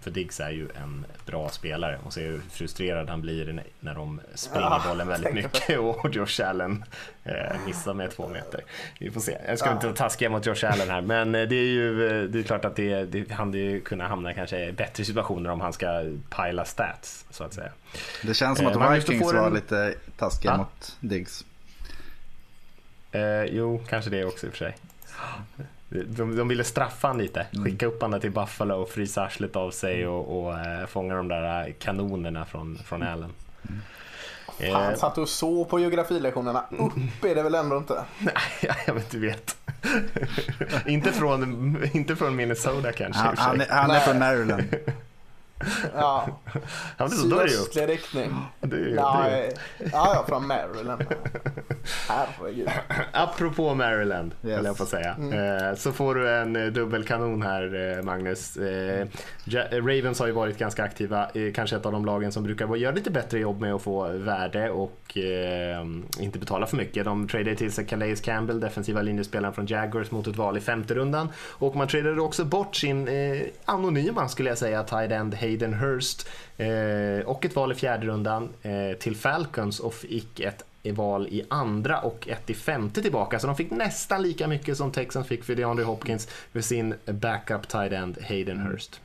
för Diggs är ju en bra spelare och ser hur frustrerad han blir när de springer Ja, bollen väldigt mycket och Josh Allen eh, missar med två meter. Vi får se. Jag ska inte vara taskig mot Josh Allen här, men eh, det är ju eh, det är klart att det, det han hade ju kunnat hamna kanske i bättre situationer om han ska pila stats så att säga. Det känns som att Vikings får en- var lite taskiga Ja. mot Diggs. Eh, jo, kanske det också i och för sig. De, de ville straffa han lite, skicka upp honom till Buffalo och frysa arslet av sig och, och eh, fånga de där kanonerna från, från Allen. Eh, Han satt och så på geografilektionerna. Upp är det väl ändå inte? nej, jag vet inte vet. inte, från, inte från Minnesota kanske. Han, och för sig. han, är, han är från Maryland. Ja, Ja, men så det ju riktning. Det är, Ja, det är, ja, ja, från Maryland. Herregud. Apropå Maryland, Yes. jag på säga. Eh, så får du en eh, dubbelkanon här, eh, Magnus. Ravens har ju varit ganska aktiva, kanske ett av de lagen som brukar göra lite bättre jobb med att få värde och inte betala för mycket. De tradade till sig Calais Campbell, defensiva linjespelaren från Jaguars, mot ett val i femte rundan. Och man tradade också bort sin anonyma, skulle jag säga, tight end Hayden Hurst eh, och ett val i fjärde rundan eh, till Falcons och fick ett val i andra och ett i femte tillbaka. Så de fick nästan lika mycket som Texans fick för DeAndre Hopkins för sin backup tight end Hayden Hurst.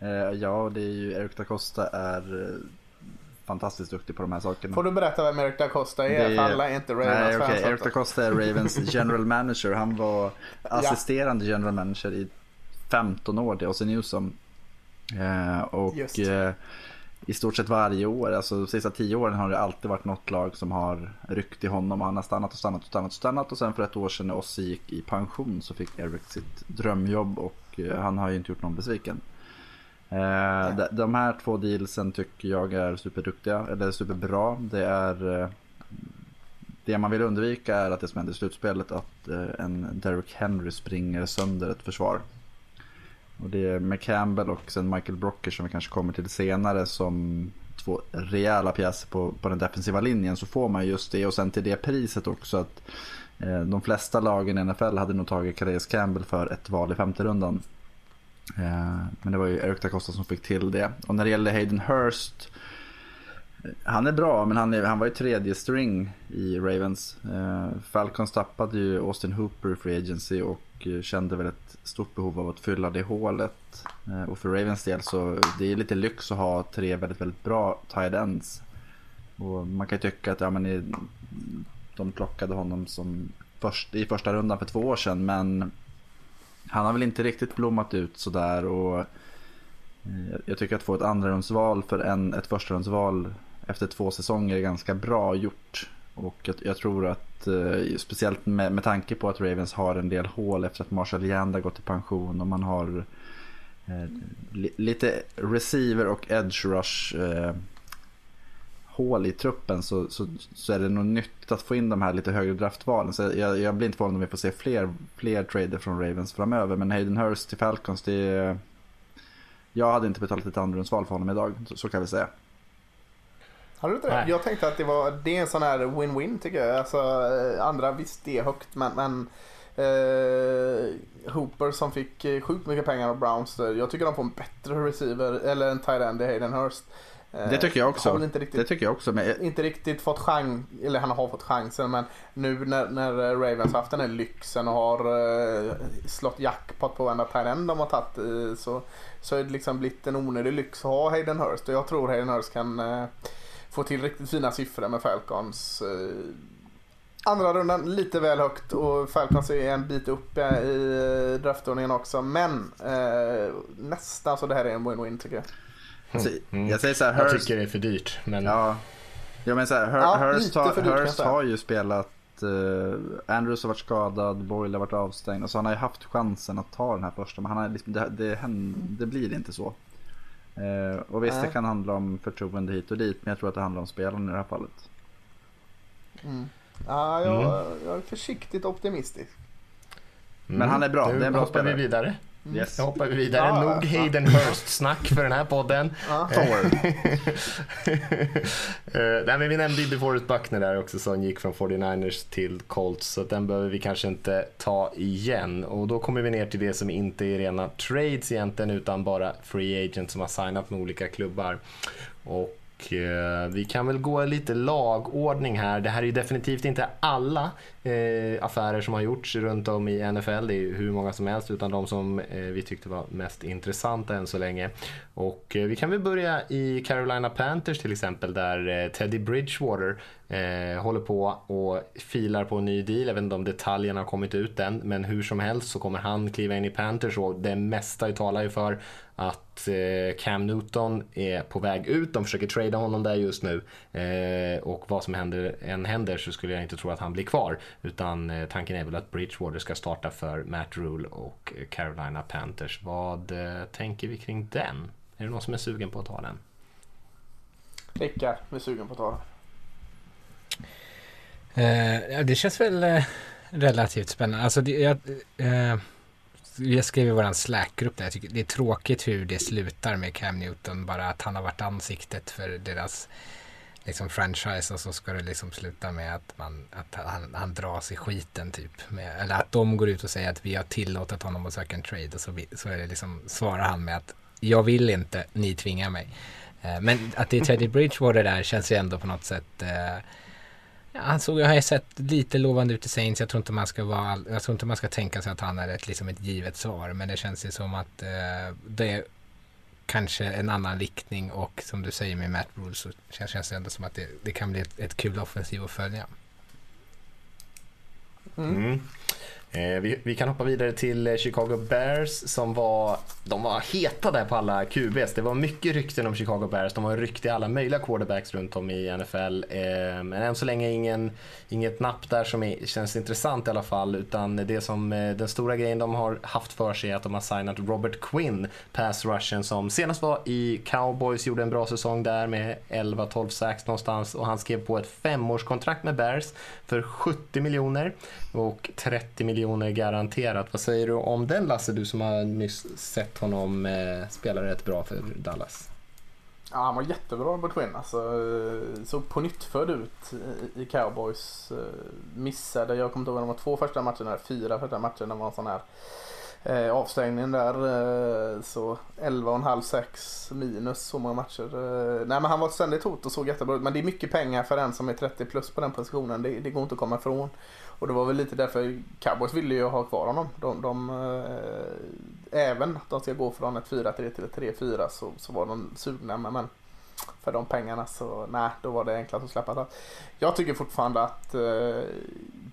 Eh, ja, det är ju Eric da Costa är fantastiskt duktig på de här sakerna. Får du berätta vem Eric da Costa är? Det alla är inte Ravens Nej, fans. Eric da Costa är Ravens general manager. Han var assisterande general manager i 15 år till Ozzy Newsom. Eh, och eh, i stort sett varje år, alltså de sista tio åren har det alltid varit något lag som har ryckt i honom och han har stannat och stannat och stannat och stannat och sen för ett år sedan när Ozzy gick i pension så fick Eric sitt drömjobb och eh, han har ju inte gjort någon besviken. De, här två dealsen tycker jag är superduktiga, eller superbra. Det är det man vill undvika är att det som händer i slutspelet att en Derrick Henry springer sönder ett försvar. Och det är med Campbell och sen Michael Brocker som vi kanske kommer till senare som två rejäla pjäser på, på den defensiva linjen så får man just det och sen till det priset också att eh, de flesta lagen i NFL hade nog tagit Calais Campbell för ett val i femte rundan. Eh, men det var ju Eric da Costa som fick till det. Och när det gäller Hayden Hurst eh, han är bra, men han, är, han var ju tredje string i Ravens. Eh, Falcons tappade ju Austin Hooper i Free Agency och och eh, kände väl ett stort behov av att fylla det hålet. Eh, och för Ravens del så det är lite lyx att ha tre väldigt, väldigt bra tight ends. Och man kan ju tycka att ja, men i, de plockade honom som först, i första rundan för två år sedan, men han har väl inte riktigt blommat ut sådär. Och eh, jag tycker att få ett andrarumsval för en, ett förstahundsval efter två säsonger är ganska bra gjort. Och jag, jag tror att eh, speciellt med, med tanke på att Ravens har en del hål efter att Marshall Yanda gått i pension och man har eh, li, lite receiver och edge rush eh, hål i truppen så, så, så är det nog nyttigt att få in de här lite högre draftvalen. Så jag, jag blir inte förvånad om vi får se fler, fler trader från Ravens framöver. Men Hayden Hurst till Falcons, det är... Jag hade inte betalat ett andrarumsval för honom idag, så, så kan vi säga. Har du inte det? Jag tänkte att det var det är en sån här win-win tycker jag. Alltså, eh, andra visst det är högt men, men eh, Hooper som fick eh, sjukt mycket pengar av Browns. eh, Jag tycker de får en bättre receiver eller en tight end i Hayden Hurst. Eh, Det tycker jag också. Har inte Det riktigt, tycker jag också. Men inte riktigt fått chans, eller han har fått chansen men nu när, när Ravens haft den här lyxen och har eh, slått jackpot på varenda tight end de har tagit så, så är det liksom blivit en onödig lyx att ha Hayden Hurst och jag tror Hayden Hurst kan eh, få till riktigt fina siffror med Falcons. Eh, andra rundan lite väl högt och Falcons är en bit upp eh, i draftordningen också men eh, nästan så det här är en win-win tycker jag. alltså, Mm. jag säger så här, Jag Hurst, tycker det är för dyrt. Men Ja, ja men så här, Hur, Ja, Hurst, har, dyrt, jag Hurst har ju spelat, uh, Andrews har varit skadad, Boyle har varit avstängd och så han har ju haft chansen att ta den här första men han har liksom, det, det, händer, det blir inte så. Eh, och visst Nej. det kan handla om förtroende hit och dit men jag tror att det handlar om spelaren i det här fallet. Ja, jag, Mm. jag är försiktigt optimistisk. Men han är bra, Nu det är en bra hoppar vi spelare. vidare. Yes. Då hoppar vi vidare. Ja, Nog ja. Hayden Hurst-snack för den här podden. Eh, nej, men vi nämnde ju DeForest Buckner där också som gick från 49ers till Colts så den behöver vi kanske inte ta igen. Och då kommer vi ner till det som inte är rena trades egentligen utan bara free agents som har signat med olika klubbar. Och eh, vi kan väl gå lite lagordning här. Det här är ju definitivt inte alla eh, affärer som har gjorts runt om i NFL. Det är ju hur många som helst utan de som eh, vi tyckte var mest intressanta än så länge. Och eh, vi kan väl börja i Carolina Panthers till exempel där eh, Teddy Bridgewater eh, håller på och filar på en ny deal. Jag vet inte om detaljerna har kommit ut än men hur som helst så kommer han kliva in i Panthers och det mesta talar ju för att eh, Cam Newton är på väg ut. De försöker trada honom där just nu. Eh, och vad som händer, än händer så skulle jag inte tro att han blir kvar. Utan eh, tanken är väl att Bridgewater ska starta för Matt Rule och Carolina Panthers. Vad eh, tänker vi kring den? Är det någon som är sugen på att ta den? Rickard, är sugen på att ta den. Eh, ja, det känns väl eh, relativt spännande. Alltså, det, jag, eh, jag skrev i vår Slack-grupp där, jag tycker det är tråkigt hur det slutar med Cam Newton. Bara att han har varit ansiktet för deras liksom, franchise och så ska det liksom sluta med att, man, att han, han dras i skiten typ. Med, eller att de går ut och säger att vi har tillåtit honom att söka en trade och så, vi- så är det liksom, svarar han med att jag vill inte, ni tvingar mig. Eh, men att det är Teddy Bridgewater där känns ju ändå på något sätt eh, han såg, jag har ju sett lite lovande ut i Saints. Jag tror inte man ska vara, jag tror inte man ska tänka sig att han är ett, liksom ett givet svar. Men det känns ju som att eh, det är kanske en annan riktning och som du säger med Matt Rule så känns, känns det ändå som att det, det kan bli ett, ett kul offensiv att följa. Mm. Eh, Eh, vi, vi kan hoppa vidare till eh, Chicago Bears som var, de var heta där på alla QBs. Det var mycket rykten om Chicago Bears. De har rykte i alla möjliga quarterbacks runt om i NFL. Eh, men än så länge ingen, inget napp där som är, känns intressant i alla fall. Utan det som, den stora grejen de har haft för sig är att de har signat Robert Quinn, pass rushen som senast var i Cowboys, gjorde en bra säsong där med 11-12 sacks någonstans och han skrev på ett femårskontrakt med Bears för 70 miljoner och 30 miljoner garanterat. Vad säger du om den Lasse, du som har nyss sett honom eh, spela rätt bra för Dallas? Ja, han var jättebra på Quinn. Alltså, eh, såg på nytt ut i- i Cowboys. Eh, missade, jag kommer inte ihåg om det var två första matcherna, eller fyra första matcherna var en sån här eh, avstängningen där. Eh, så 11,5 6 minus så många matcher. Eh, nej men han var ett ständigt hot och såg jättebra ut. Men det är mycket pengar för en som är 30 plus på den positionen. Det, det går inte att komma ifrån. Och det var väl lite därför Cowboys ville ju ha kvar honom. De, de, eh, även att de ska gå från ett 4-3 till ett 3-4 så, så var de sugna. Men, men för de pengarna så nej, då var det enklast att släppa. Jag tycker fortfarande att eh,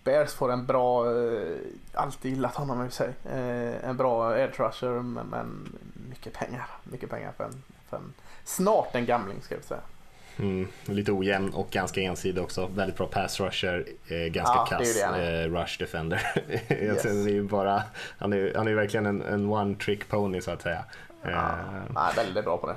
Bears får en bra, eh, alltid gillat honom i och för sig, eh, en bra edge rusher men, men mycket pengar. Mycket pengar för en, för en snart en gamling ska vi säga. Mm, lite ojämn och ganska ensidig också. Väldigt bra pass rusher, eh, ganska Ja, kass eh, rush defender. Jag Yes. är ju bara, han är, han är verkligen en, en one trick pony så att säga. Eh, Nej, väldigt bra på det.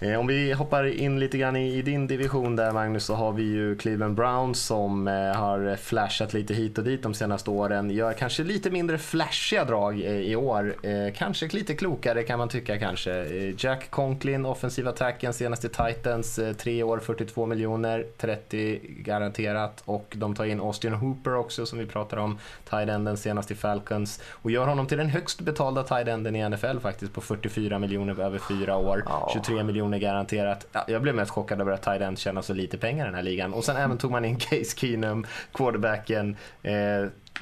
Eh, Om vi hoppar in lite grann i, i din division där Magnus så har vi ju Cleveland Browns som eh, har flashat lite hit och dit de senaste åren. Gör kanske lite mindre flashiga drag eh, i år. Kanske lite klokare kan man tycka kanske. Jack Conklin, offensiva attacken senast i Titans. Tre år, 42 miljoner, 30 garanterat. Och de tar in Austin Hooper också som vi pratar om. Tight enden senast i Falcons. Och gör honom till den högst betalda tight enden i NFL faktiskt på 44 miljoner över fyra år. Ja. 23 miljoner garanterat. Ja, jag blev mest chockad över att tight end tjänar så lite pengar i den här ligan. Och sen även tog man in Case Keenum, quarterbacken, eh,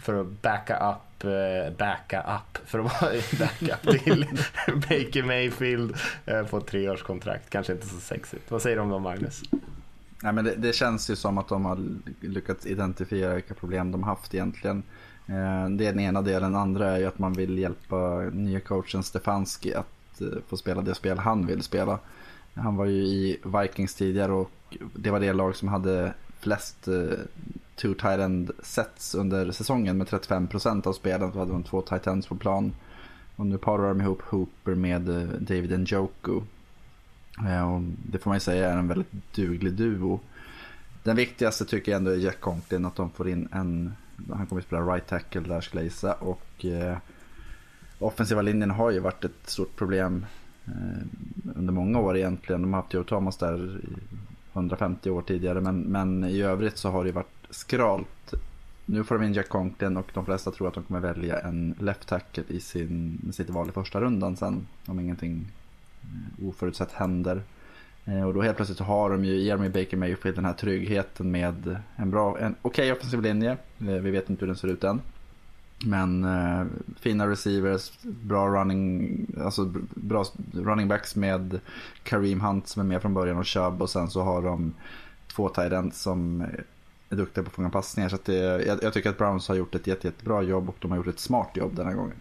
för att backa upp eh, backa upp för att vara backup till Baker Mayfield eh, på ett treårskontrakt. Kanske inte så sexigt. Vad säger du om dem Magnus? Nej, men det, det känns ju som att de har lyckats identifiera vilka problem de haft egentligen. Eh, det är den ena delen. Den andra är ju att man vill hjälpa nya coachen Stefanski att få spela det spel han vill spela. Han var ju i Vikings tidigare och det var det lag som hade flest eh, two tight end sets under säsongen med 35% av spelen. Så hade de två tight ends på plan. Och nu parar de ihop Hooper med eh, David Njoku. Eh, och det får man ju säga är en väldigt duglig duo. Den viktigaste tycker jag ändå är Jack Conklin, att de får in en, han kommer att spela right tackle där skulle jag gissa. Och, eh, offensiva linjen har ju varit ett stort problem Eh, under många år egentligen. De har haft Joe Thomas där i 150 år tidigare men, men i övrigt så har det varit skralt. Nu får de in Jack Conklin och de flesta tror att de kommer välja en left tackle i sin, sitt val i första rundan sen om ingenting eh, oförutsett händer. Eh, och då helt plötsligt har de ju, ger de ju Baker Mayfield den här tryggheten med en bra, en okej okay offensiv linje. Vi vet inte hur den ser ut än. Men eh, fina receivers, bra running, alltså bra running backs med Kareem Hunt som är med från början och Chubb och sen så har de två tight som är duktiga på att fånga passningar. Så det, jag, jag, tycker att Browns har gjort ett jätte, jättebra jobb och de har gjort ett smart jobb den här gången.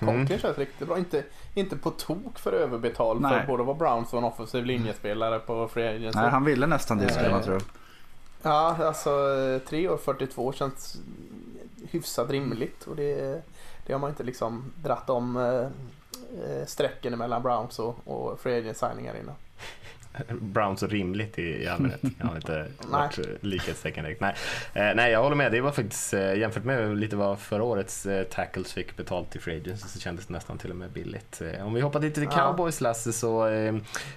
Mm, känns riktigt bra. Inte, inte på tok för överbetald Nej. för både vara Browns och en offensiv linjespelare på Free Agency. Nej, han ville nästan det skulle man tro. Ja, alltså 3 år 42 känns hyfsat rimligt och det, det har man inte liksom dratt om eh, eh strecken mellan Browns och, och Free Agent signingar innan. Browns rimligt i, i allmänhet. Jag har inte varit likhetstecken direkt. Nej. Eh, nej, jag håller med. Det var faktiskt eh, jämfört med lite vad förra årets eh, tackles fick betalt i Free Agents så kändes det nästan till och med billigt. Eh, om vi hoppar lite till Cowboys Lasse så eh,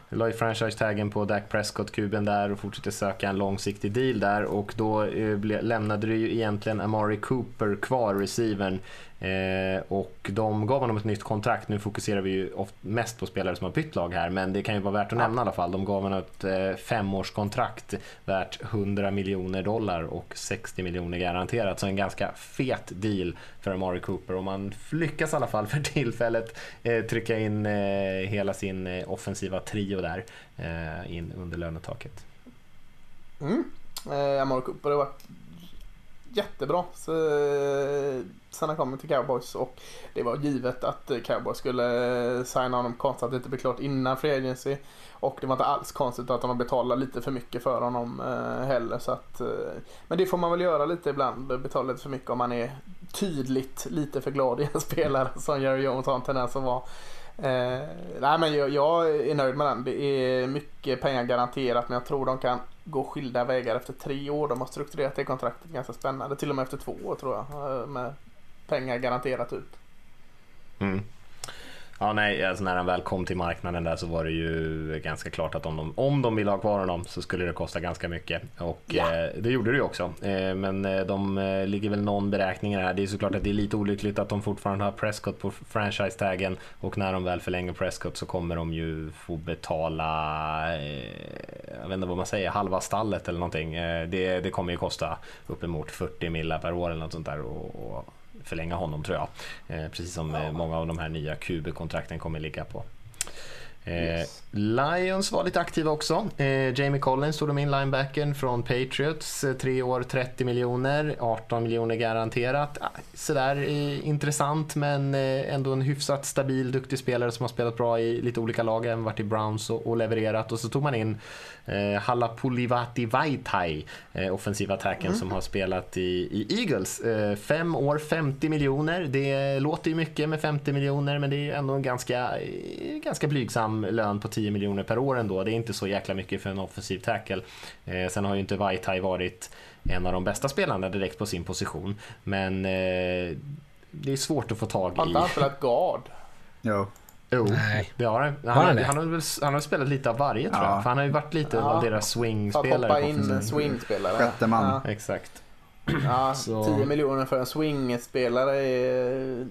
la ju franchise-taggen på Dak Prescott-kuben där och fortsatte söka en långsiktig deal där och då eh, ble, lämnade det ju egentligen Amari Cooper kvar, receivern Eh, och de gav honom ett nytt kontrakt. Nu fokuserar vi ju mest på spelare som har bytt lag här, men det kan ju vara värt att nämna i alla fall. De gav honom ett eh, femårskontrakt värt 100 miljoner dollar och 60 miljoner garanterat. Så en ganska fet deal för Amari Cooper. Och man lyckas i alla fall för tillfället eh, trycka in hela sin offensiva trio där in under lönetaket. Mm. Amari Cooper har varit jättebra så, eh, sen han kom till Cowboys och det var givet att eh, Cowboys skulle eh, signa honom konstigt att det inte blev klart innan Free Agency. Och det var inte alls konstigt att de har betalat lite för mycket för honom heller. Så att, men det får man väl göra lite ibland, betala lite för mycket om man är tydligt lite för glad i en spelare som Jerry Jones har en tendens att vara. Eh, nej men jag, jag, är nöjd med den. Det är mycket pengar garanterat men jag tror de kan gå skilda vägar efter tre år. De har strukturerat det kontraktet ganska spännande. Till och med efter två år tror jag. Eh, med pengar garanterat ut. Mm. Ja, nej, alltså när han väl kom till marknaden där så var det ju ganska klart att om de, om de ville ha kvar honom så skulle det kosta ganska mycket. Och ja. eh, det gjorde det ju också. Eh, men eh, de eh, ligger väl någon beräkning här. Det är såklart att det är lite olyckligt att de fortfarande har Prescott på franchise-taggen och när de väl förlänger Prescott så kommer de ju få betala, eh, jag vet inte vad man säger, halva stallet eller någonting. Eh, det, det kommer ju kosta uppemot 40 millar per år eller något sånt där. Och, och förlänga honom tror jag. Eh, precis som ja. många av de här nya QB-kontrakten kommer ligga på. Eh, yes. Lions var lite aktiva också. Eh, Jamie Collins tog de in linebacken från Patriots. Eh, tre år, 30 miljoner, 18 miljoner garanterat. Ah, sådär eh, intressant men eh, ändå en hyfsat stabil, duktig spelare som har spelat bra i lite olika lag, även varit i Browns och levererat. Och så tog man in eh, Halapulivati Vaitai, eh, offensiva attacken mm. som har spelat i, i Eagles. Eh, fem år, 50 miljoner. Det låter ju mycket med 50 miljoner men det är ändå en ganska, eh, ganska blygsam lön på 10 miljoner per år ändå. Det är inte så jäkla mycket för en offensiv tackle. Eh, sen har ju inte Vaitai varit en av de bästa spelarna direkt på sin position. Men det är svårt att få tag i. Har inte han spelat guard? Jo. Jo, Nej. det har han. Han, har, han, har, väl, han har spelat lite av varje tror jag. För han har ju varit lite ja. av deras swing-spelare. Hoppa in swing-spelare. Sjätte man. Ja. Exakt. Ja, så... 10 miljoner för en swing-spelare är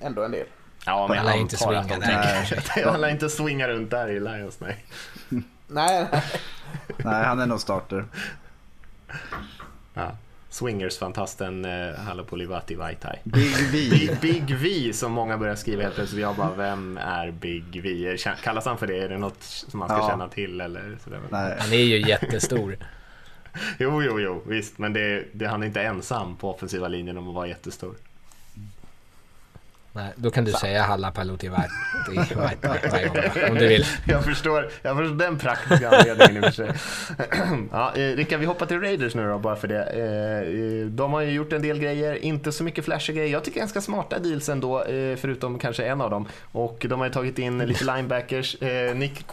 ändå en del. Ja, men han lär inte swinga där Han lär inte swinga runt där i Lions, nej. nej, nej. nej, han är nog starter. Ja. Swingers-fantasten eh, Halapulivati Vaitai. Big V. Big, Big V som många börjar skriva helt plötsligt. Jag bara, vem är Big V? Kallas han för det? Är det något som man ska ja. känna till? Eller sådär? Nej. Han är ju jättestor. jo, jo, jo, visst. Men det, det, han är inte ensam på offensiva linjen om att vara jättestor. Nej, då kan du så. säga Halla Paluti om du vill. Jag förstår, jag förstår den praktiska anledningen i och för sig. ja, eh, Rickard, vi hoppar till Raiders nu då, bara för det. Eh, de har ju gjort en del grejer, inte så mycket flashiga grejer. Jag tycker ganska smarta deals ändå, eh, förutom kanske en av dem. Och de har ju tagit in lite linebackers. Nick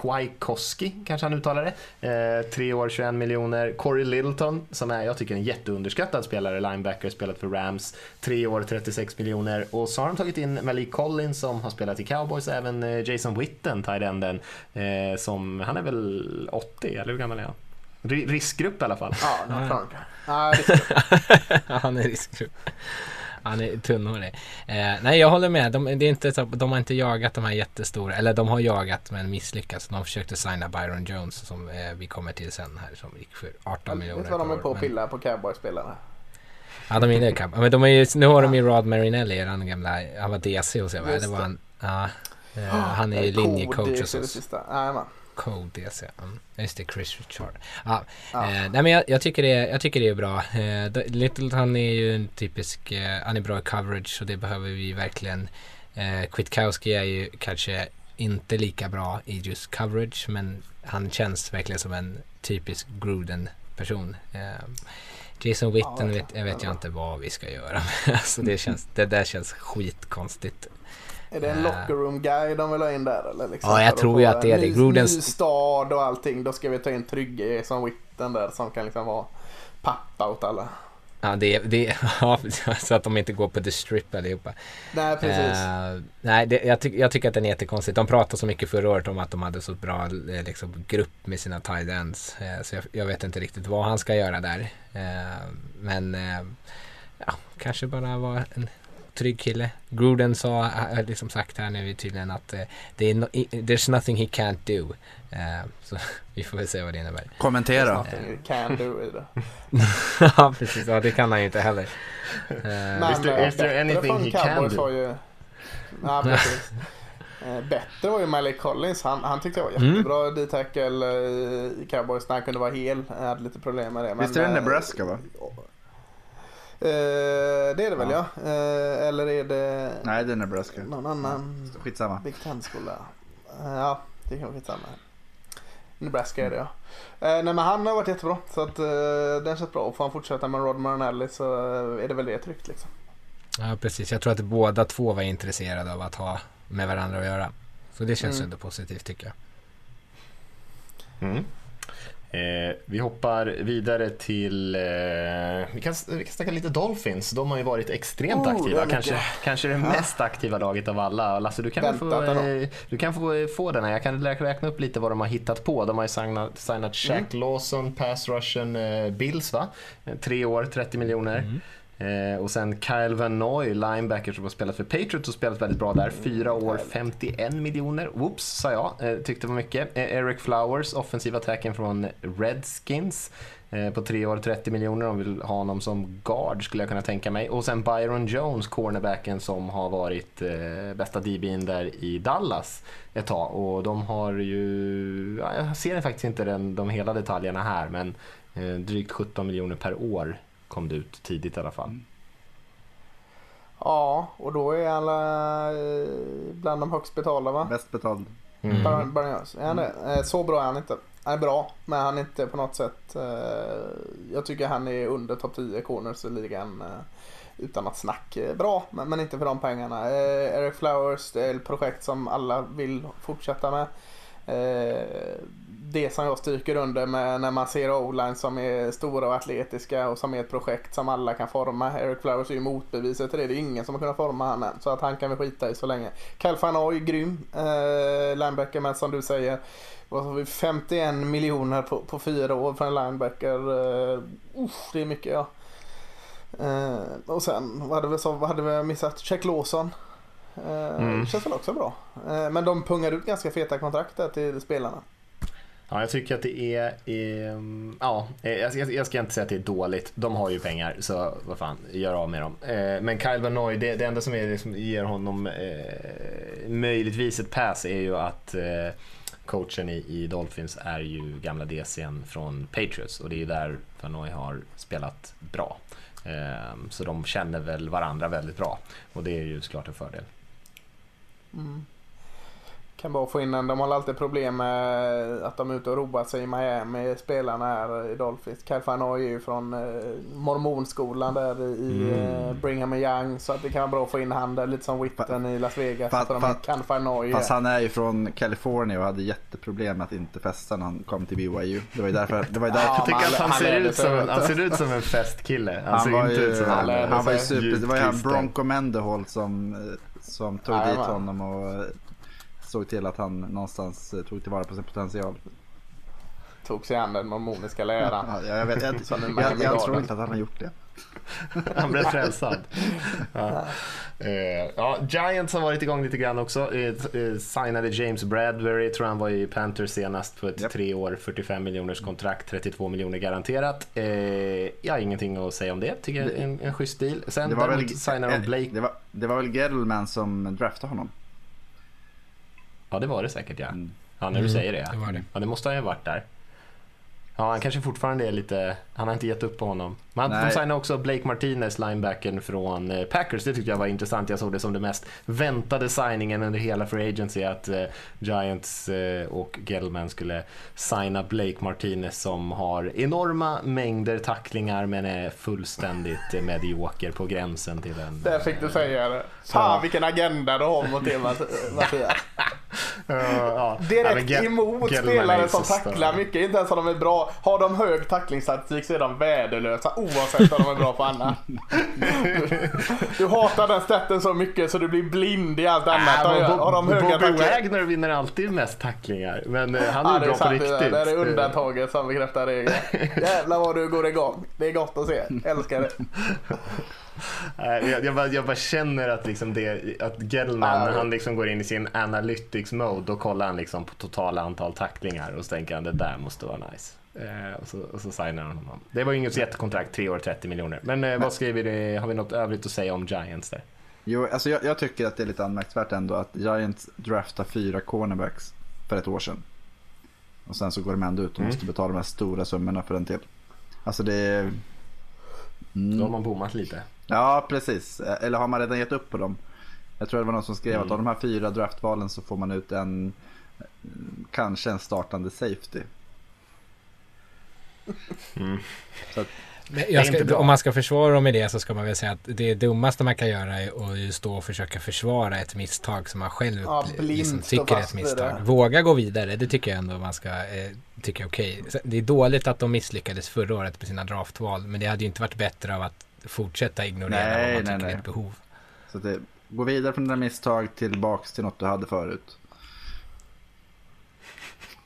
Kwiatkowski, kanske han uttalar det. Eh, tre år, 21 miljoner. Corey Littleton, som är, jag tycker, en jätteunderskattad spelare, linebacker, spelat för Rams. Tre år, 36 miljoner. Och så har de tagit in Malik Collins som har spelat i Cowboys, även eh, Jason Witten, tight enden, eh, som, han är väl 80, eller hur gammal är han? Riskgrupp i alla fall. Ja, han är riskgrupp. Han är tunnhårig. Eh, nej, jag håller med. De, det är inte så, de har inte jagat de här jättestora, eller de har jagat men misslyckats. De försökte signa Byron Jones som eh, vi kommer till sen här som gick för 18 miljoner. Vet vad de är på att pilla på cowboyspelarna? Ja, de är det. Men de är ju, nu har de ju Rod Marinelli, den gamla, han var DC hos er va? Det var han, ja, eh, han är ju linjecoach hos oss. Code DC. Mm. Just det, Chris Richard. Ja, ja. Eh, nej men jag, jag, tycker det, jag tycker det är bra. Eh, Littleton är ju en typisk, eh, han är bra i coverage och det behöver vi verkligen. Eh, Kwiatkowski är ju kanske inte lika bra i just coverage men han känns verkligen som en typisk Gruden-person. Eh, Jason Witten ja, vet, jag vet jag inte vad vi ska göra. alltså det, känns, det där känns skitkonstigt. Är det en locker room guy de vill ha in där eller? Liksom, ja, jag tror ju att det är det. Grudens... Ny stad och allting. Då ska vi ta in Trygge som Witten där som kan liksom vara pappa åt alla. Ja, det, det, ja, så att de inte går på the strip allihopa. Nej, precis. Uh, nej, det, jag, ty, jag tycker att den är jättekonstigt. De pratade så mycket förra året om att de hade så bra eh, liksom, grupp med sina tight ends. Uh, så jag, jag, vet inte riktigt vad han ska göra där. Uh, men ja, kanske bara vara en trygg kille. Gruden sa, har liksom sagt här nu tydligen att uh, no, there's nothing he can't do. Uh, så vi får väl se vad det innebär. Kommentera. There's nothing he can do det. ja, precis. Ja, det kan han ju inte heller. Uh, Men, is there, is there anything he can do? Ju, ja, precis. bättre var ju Malik Collins. Han, han tyckte jag var mm. jättebra mm. D-tackle i Cowboys när han kunde vara hel. Jag hade lite problem med det. Visst är det Nebraska va? Eh, det är det väl ja. Eh, eller är det Nej det är Nebraska. någon annan Skitsamma. Big Ten-skola? Eh, ja, det kan vara skitsamma. Nebraska är det ja. Eh, nej men han har varit jättebra så att eh, den känns bra. Och får han fortsätta med Rod Marinelli så är det väl det tryggt liksom. Ja precis. Jag tror att båda två var intresserade av att ha med varandra att göra. Så det känns mm. ändå positivt tycker jag. Mm. Eh, vi hoppar vidare till, eh, vi, kan, vi kan snacka lite Dolphins. De har ju varit extremt oh, aktiva, kanske, kanske det mest aktiva laget av alla. Lasse, du kan, få, eh, du kan få, eh, få den här. Jag kan räkna upp lite vad de har hittat på. De har ju signat, signat Shaq mm. Lawson, pass rushen eh, Bills, va? Eh, tre år, 30 miljoner. Mm. Eh, och sen Kyle Van Noy, linebacker som har spelat för Patriots och spelat väldigt bra där. Fyra år, 51 miljoner. Whoops, sa jag. Eh, tyckte var mycket. Eh, Eric Flowers, offensiva attacken från Redskins. På tre år, 30 miljoner. De vill ha honom som guard skulle jag kunna tänka mig. Och sen Byron Jones, cornerbacken som har varit eh, bästa DB'n där i Dallas ett tag. Och de har ju, ja, jag ser faktiskt inte den, de hela detaljerna här, men eh, drygt 17 miljoner per år kom det ut tidigt i alla fall. Mm. Ja, och då är alla eh, bland de högst betalda va? Bäst betald. Mm. Bar Bar är han det? Eh, så bra är han inte. Han är bra, men han är inte på något sätt... Eh, jag tycker han är under topp 10 corners i ligan. Utan att snack bra, men inte för de pengarna. Eric Flowers, det är ett projekt som alla vill fortsätta med Eh, det som jag stryker under med när man ser o-line som är stora och atletiska och som är ett projekt som alla kan forma. Eric Flowers är ju motbeviset till det. Det är ingen som har kunnat forma han än. Så att han kan vi skita i så länge. Cal Fanoi, grym eh, linebacker men som du säger vad har vi, 51 miljoner på, på fyra år för en linebacker. Uh, det är mycket ja. Uh, och sen, vad hade vi, så, vad hade vi missat? Check Lawson. Uh, mm. Känns väl också bra. Uh, men de pungar ut ganska feta kontrakt där till spelarna. Ja, jag tycker att det är, är ja, jag, jag, ska inte säga att det är dåligt. De har ju pengar, så vad fan, gör av med dem. Eh, men Kyle Van Noy, det, det enda som, är, liksom, ger honom eh, möjligtvis ett pass är ju att eh, coachen i, i, Dolphins är ju gamla DCn från Patriots och det är ju där Van Noy har spelat bra. Eh, så de känner väl varandra väldigt bra och det är ju såklart en fördel. Mm. Kan bara få in en. De har alltid problem med att de är ute och roar sig i Miami, spelarna här i Dolphins. Kyle Fanoy är ju från eh, mormonskolan där i eh, Brigham Young. Så att det kan vara bra att få in han där, lite som Witten i Las Vegas. Fast- så de fast- kan Fanoy. Fast han är ju från California och hade jätteproblem med att inte festa när han kom till BYU. Det var ju därför, det var ju därför Ja, Jag tycker han- att han, han ser ut som, han ser ut som en festkille. Han, Han ser var inte ju, ut som han lärde han var ju super, det var ju han. Bronco Mendeholt som, eh, som tog Jajamän. dit honom och såg till att han någonstans eh, tog tillvara på sin potential. Tog sig an den mormoniska läran. Ja, jag, vet, jag, jag, jag, tror inte att han har gjort det. Han blev frälsad. Ja. Eh, ja, Giants har varit igång lite grann också. Eh, signade James Bradbury, tror han var i Panthers senast, på ett Japp. tre år, 45 miljoners kontrakt, 32 miljoner garanterat. Jag har ingenting att säga om det, tycker jag är en, en schysst deal. Sen Det var, väl, signar de Blake. det, var, det var väl Gettleman som draftade honom? Ja, det var det säkert ja. Mm. Ja, när du säger det. det var det. Ja, det måste han ju ha varit där. Ja, han kanske fortfarande är lite... Han har inte gett upp på honom. Men de Nej. signade också Blake Martinez, linebacken från eh, Packers. Det tyckte jag var intressant. Jag såg det som det mest väntade signingen under hela Free Agency. Att eh, Giants eh, och Gellman skulle signa Blake Martinez som har enorma mängder tacklingar men är fullständigt eh, medioker på gränsen till en... Där fick du säga det. Fan vilken agenda du har mot det Matt- Mattias. Ja, ja. Ja, Direkt Ge- emot spelare som tacklar mycket. Inte ens om de är bra. Har de hög tacklingsstatistik så är de värdelösa oavsett om de är bra på annat. Du, hatar den staten så mycket så du blir blind i allt annat. Äh, de Har de höga Bobby tacklingar? Wagner vinner alltid mest tacklingar. Men eh, han är Ja, det är bra på sant. riktigt. Det där är undantaget som bekräftar regeln. Jävlar vad du går igång. Det är gott att se. Älskar det. Jag, jag, bara, jag bara känner att, liksom det, att Gellman, Ja, när han liksom går in i sin analytics mode, då kollar han liksom på totala antal tacklingar och så tänker han det där måste vara nice. Eh, och, så, och så signar han honom. Det var ju inget jättekontrakt, 3 år 30 miljoner. Men eh, vad skriver det, har vi något övrigt att säga om Giants där? Jo, alltså jag, jag tycker att det är lite anmärkningsvärt ändå att Giants draftar fyra cornerbacks för ett år sedan. Och sen så går de ändå ut och måste betala de här stora summorna för en till. Alltså det är... Då har man bommat lite. Ja, precis. Eller har man redan gett upp på dem? Jag tror det var någon som skrev att av de här fyra draftvalen så får man ut en, kanske en startande safety. Så att, ska, om man ska försvara dem i det så ska man väl säga att det dummaste man kan göra är att stå och försöka försvara ett misstag som man själv Ja, liksom tycker är ett misstag. det. Våga gå vidare, det tycker jag ändå man ska eh, tycka är okej. Sen- Det är dåligt att de misslyckades förra året med sina draftval, men det hade ju inte varit bättre av att fortsätta ignorera Nej, vad man nej, tycker nej. är ett behov. så det, gå vidare från dina misstag tillbaks till något du hade förut.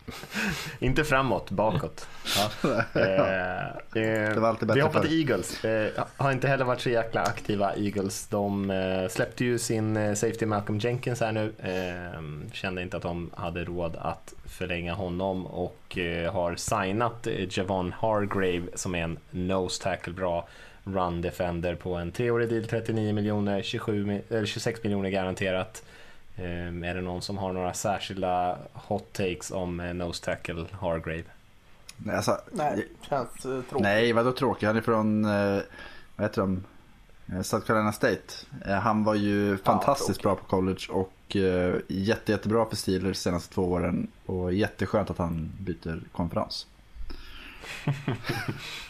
Inte framåt, bakåt. Ja. Eh, eh, var alltid bättre vi hoppar till Eagles. Eh, har inte heller varit så jäkla aktiva Eagles. De eh, släppte ju sin eh, safety Malcolm Jenkins här nu. Eh, kände inte att de hade råd att förlänga honom och eh, har signat eh, Javon Hargrave som är en nose tackle bra run defender på en treårig deal, 39 miljoner, 27, mi- eller 26 miljoner garanterat. Eh, är det någon som har några särskilda hot takes om eh, nose tackle Hargrave? Nej, Alltså, Nej, känns eh, tråkigt. Nej, vadå tråkig? Han är från, eh, vad heter de? Eh, South Carolina State. Han var ju fantastiskt tråkig. bra på college och jätte, jättebra för Steelers senaste två åren. Och jätteskönt att han byter konferens.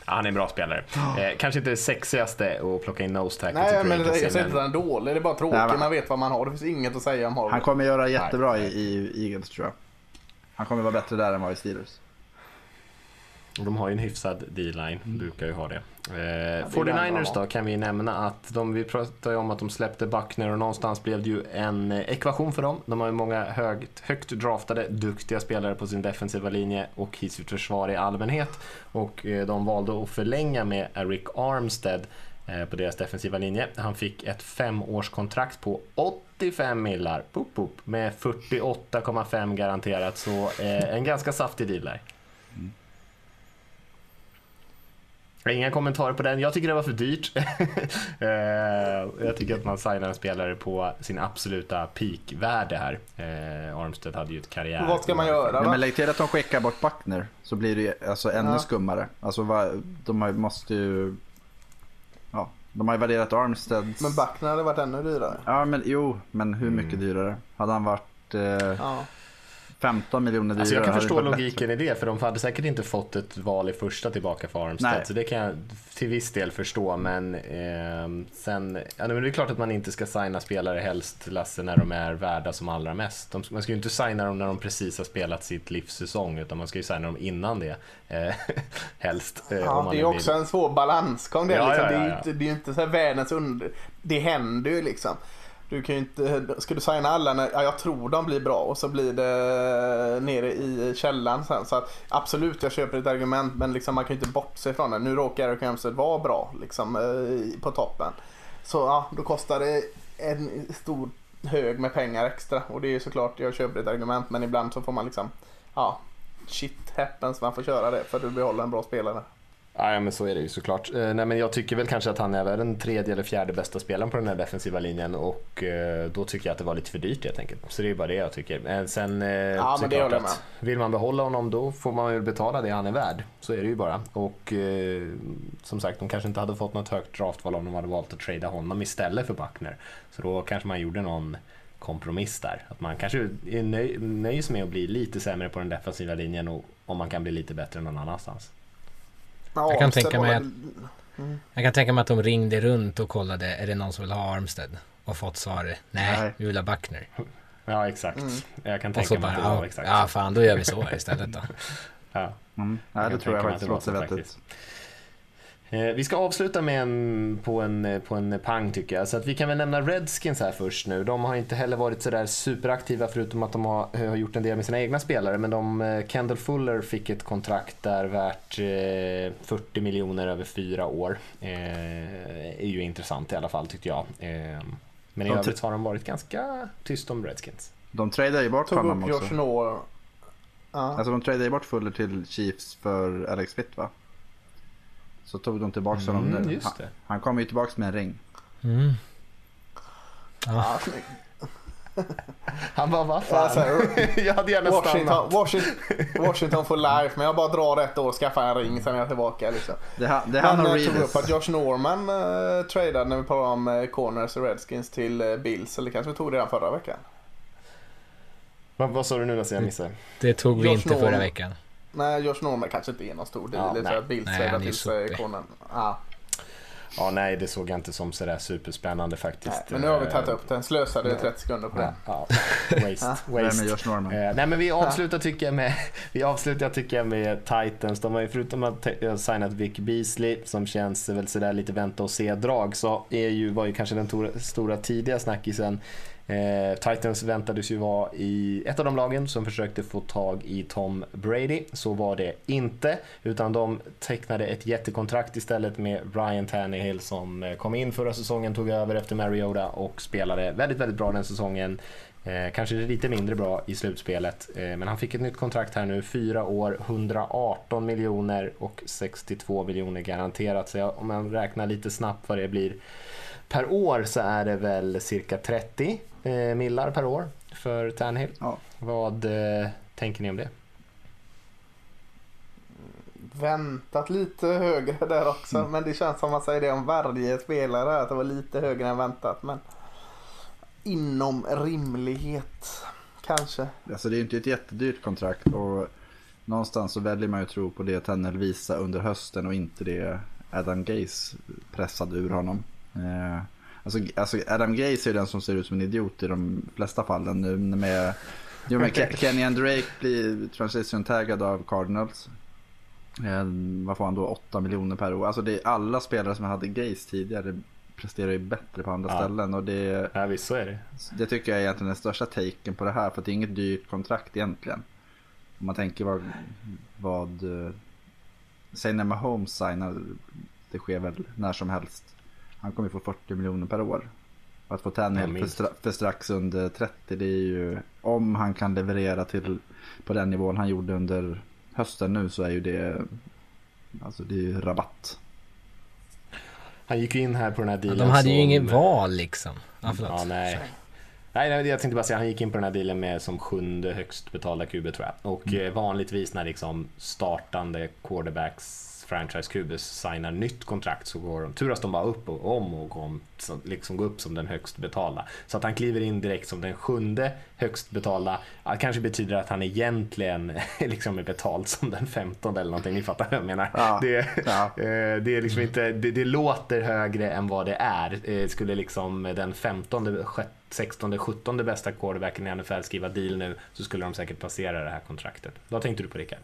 Ja, han är en bra spelare. Eh, kanske inte det sexigaste att plocka in nose tackle Nej, men jag säger inte att den är dålig. Det är bara tråkigt. Nej, Man vet vad man har. Det finns inget att säga om Harvey. Han kommer göra jättebra Nej. i, i Eagles tror jag. Han kommer vara bättre där än vad i Steelers. De har ju en hyfsad D-line, brukar ju ha det. Eh, det 49ers är då kan vi nämna att de, vi pratade ju om att de släppte Buckner och någonstans blev det ju en eh, ekvation för dem. De har ju många högt, högt draftade, duktiga spelare på sin defensiva linje och i sitt försvar i allmänhet. Och eh, de valde att förlänga med Eric Armstead eh, på deras defensiva linje. Han fick ett femårskontrakt på 85 millar, boop, boop, med 48,5 garanterat. Så eh, en ganska saftig deal där. Inga kommentarer på den. Jag tycker det var för dyrt. Eh, jag tycker att man signar en spelare på sin absoluta peakvärde här. Eh, Armstead hade ju ett karriär. Vad ska man göra Nej, då? men lägg till att de skickar bort Buckner så blir det ju alltså ännu Ja. skummare. Alltså de måste ju... Ja, de har ju värderat Armsteads... Men Buckner hade varit ännu dyrare. Ja men jo, men hur mycket Mm. dyrare? Hade han varit varit eh, Ja. 15 miljoner dyrare. Alltså jag kan förstå varit bättre. logiken i det, för de hade säkert inte fått ett val i första tillbaka för Armstead. Nej. Så det kan jag till viss del förstå. Men eh, sen, ja, men det är klart att man inte ska signa spelare helst, Lasse, när de är värda som allra mest. De, man ska ju inte signa dem när de precis har spelat sitt livssäsong, utan man ska ju signa dem innan det. Eh, helst. Eh, om Ja, man det är också vill. en svår balansgång det. Ja, liksom. ja, det, är ja, ju inte, det är ju inte så här världens under... Det händer ju liksom. Du kan ju inte, ska du signa alla när, ja, jag tror de blir bra och så blir det nere i källan sen. Så att, absolut, jag köper ett argument men liksom, man kan ju inte bortse från det. Nu råkar Eric Hempstead vara bra liksom, eh, på toppen. Så ja, då kostar det en stor hög med pengar extra. Och det är ju såklart, jag köper ett argument men ibland så får man liksom, ja, shit happens, man får köra det för att du behåller en bra spelare. Ja, men så är det ju såklart. Eh, nej, men jag tycker väl kanske att han är väl den tredje eller fjärde bästa spelaren på den här defensiva linjen och eh, då tycker jag att det var lite för dyrt helt enkelt. Så det är bara det jag tycker. Eh, sen Ja, men det jag vill man behålla honom då får man väl betala det han är värd. Så är det ju bara. Och som sagt, de kanske inte hade fått något högt draftval om de hade valt att trada honom istället för Buckner. Så då kanske man gjorde någon kompromiss där. Att man kanske nöjer sig med att bli lite sämre på den defensiva linjen och om man kan bli lite bättre någon annanstans. Ja, Jag kan tänka mig väl- Jag kan tänka mig att de ringde runt och kollade, är det någon som vill ha Armstead? Och fått svaret, nej, Nej. vi vill ha Buckner. Ja, exakt. Mm. Jag kan tänka mig bara, att det var ja, exakt ja fan då gör vi så istället då. Ja. Mm. Nej, det tror jag faktiskt att låter vettigt. Eh, Vi ska avsluta med en, på, en, på en pang tycker jag. Så att vi kan väl nämna Redskins här först nu. De har inte heller varit sådär superaktiva förutom att de har, har gjort en del med sina egna spelare. Men de, eh, Kendall Fuller fick ett kontrakt där värt eh, 40 miljoner över fyra år. Eh, är ju intressant i alla fall tyckte jag. Eh, men i De övrigt har de varit ganska tyst om Redskins. De tradar ju bort Tog honom upp också. Josh. Alltså de tradade ju bort Fuller till Chiefs för Alex Smith va? Så tog de tillbaka honom Mm, nu. just Han, det. han kommer ju tillbaka med en ring. Mm. Ja. Han bara, vad fan? jag hade gärna Washington, stannat. Washington, Washington for life, men jag bara drar ett år och skaffar en ring sen är jag tillbaka. Liksom. Det, är han- det han eh, tog upp att Josh Norman uh, tradade när vi pratade om uh, corners och Redskins till uh, Bills. Eller kanske vi tog det redan förra veckan. Vad, vad sa du nu Lasse? Jag missade. Det tog vi Josh inte förra Norman. veckan. Nej, Josh Norman kanske inte är någon stor deal. Ja, Ja, nej. är till sig sopig. cornern. Ja, Ja, nej, det såg jag inte som sådär superspännande faktiskt. nej, men nu har vi tagit Eh, upp den. Slösade 30 sekunder på Ja, det. ja, waste. Är waste. Josh Norman? Eh, nej men vi avslutar tycker jag med, vi avslutar tycker jag med Titans. De har ju förutom att ha signat Vic Beasley som känns väl sådär lite vänta och se drag så är ju, var ju kanske den tora, stora tidiga snackisen. Eh, Titans väntades ju vara i ett av de lagen som försökte få tag i Tom Brady. Så var det inte, utan de tecknade ett jättekontrakt istället med Ryan Tannehill som eh, kom in förra säsongen, tog över efter Mariota och spelade väldigt, väldigt bra den säsongen. Eh, kanske lite mindre bra i slutspelet, eh, men han fick ett nytt kontrakt här nu. Fyra år, 118 miljoner och 62 miljoner garanterat. Så jag, om man räknar lite snabbt vad det blir per år så är det väl cirka 30 eh, millar per år för Tannehill. Ja. Vad eh, tänker ni om det? Väntat lite högre där också. Mm. Men det känns som man säger det om varje spelare. Att det var lite högre än väntat. Men inom rimlighet. Kanske. Alltså det är ju inte ett jättedyrt kontrakt och någonstans så väljer man ju att tro på det Tennell visade under hösten och inte det Adam Gaze pressade ur honom. Eh, alltså, alltså Adam Gaze är den som ser ut som en idiot i de flesta fallen nu med Jo men Ke- Kenny and Drake blir transition taggad av Cardinals. Eh, vad får han då? 8 miljoner per år. Alltså det är alla spelare som hade Gaze tidigare presterar ju bättre på andra Ja. ställen och det Ja visst så är det. det tycker jag är egentligen den största taken på det här. För det är inget dyrt kontrakt egentligen. Om man tänker vad... vad eh, säg när Mahomes signar. Det sker väl när som helst. Han kommer ju få 40 miljoner per år. Att få Ja, Tannehill för, stra, för strax under 30. Det är ju... Om han kan leverera till på den nivån han gjorde under hösten nu så är ju det... Alltså det är ju rabatt. Han gick ju in här på den här Ja, dealen de hade ju som- ingen val liksom. Ja. Ja, nej. Nej, nej, jag tänkte bara säga han gick in på den här dealen med som sjunde högst betalda QB tror jag. Och Mm. eh, vanligtvis när liksom startande quarterbacks franchise QB signar nytt kontrakt så går de, turas de bara upp och om och om, så liksom gå upp som den högst betalda. Så att han kliver in direkt som den sjunde högst betalda, ja, kanske betyder att han egentligen liksom är betald som den femtonde eller någonting, ni fattar vad jag menar. Ja, Det, ja. eh, det, är liksom inte, det, det låter högre än vad det är. Eh, Skulle liksom den 15, 16, 17 bästa quarterbacken i NFL skriva deal nu så skulle de säkert passera det här kontraktet. Vad tänkte du på Rickard?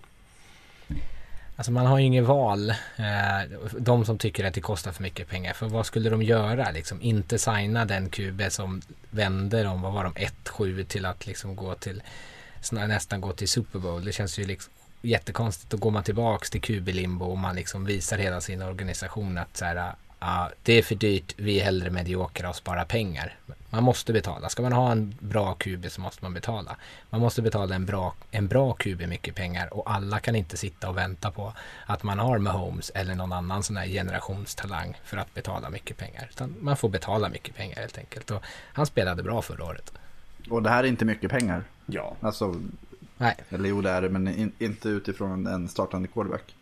Alltså man har ju inget val. Eh, de som tycker att det kostar för mycket pengar. För vad skulle de göra? Liksom inte signa den QB som vände dem, vad var de, 1-7 till att liksom gå till, nästan gå till Super Bowl. Det känns ju liksom jättekonstigt. Då går man tillbaks till QB-limbo och man liksom visar hela sin organisation att så här, ja, det är för dyrt, vi är hellre mediokra och sparar pengar. Man måste betala. Ska man ha en bra QB så måste man betala. Man måste betala en bra, en bra QB mycket pengar och alla kan inte sitta och vänta på att man har Mahomes eller någon annan sån här generationstalang för att betala mycket pengar. Utan man får betala mycket pengar helt enkelt. Och han spelade bra förra året. Och det här är inte mycket pengar. Ja. Alltså, Nej, eller jo det är det, men in, inte utifrån en startande quarterback.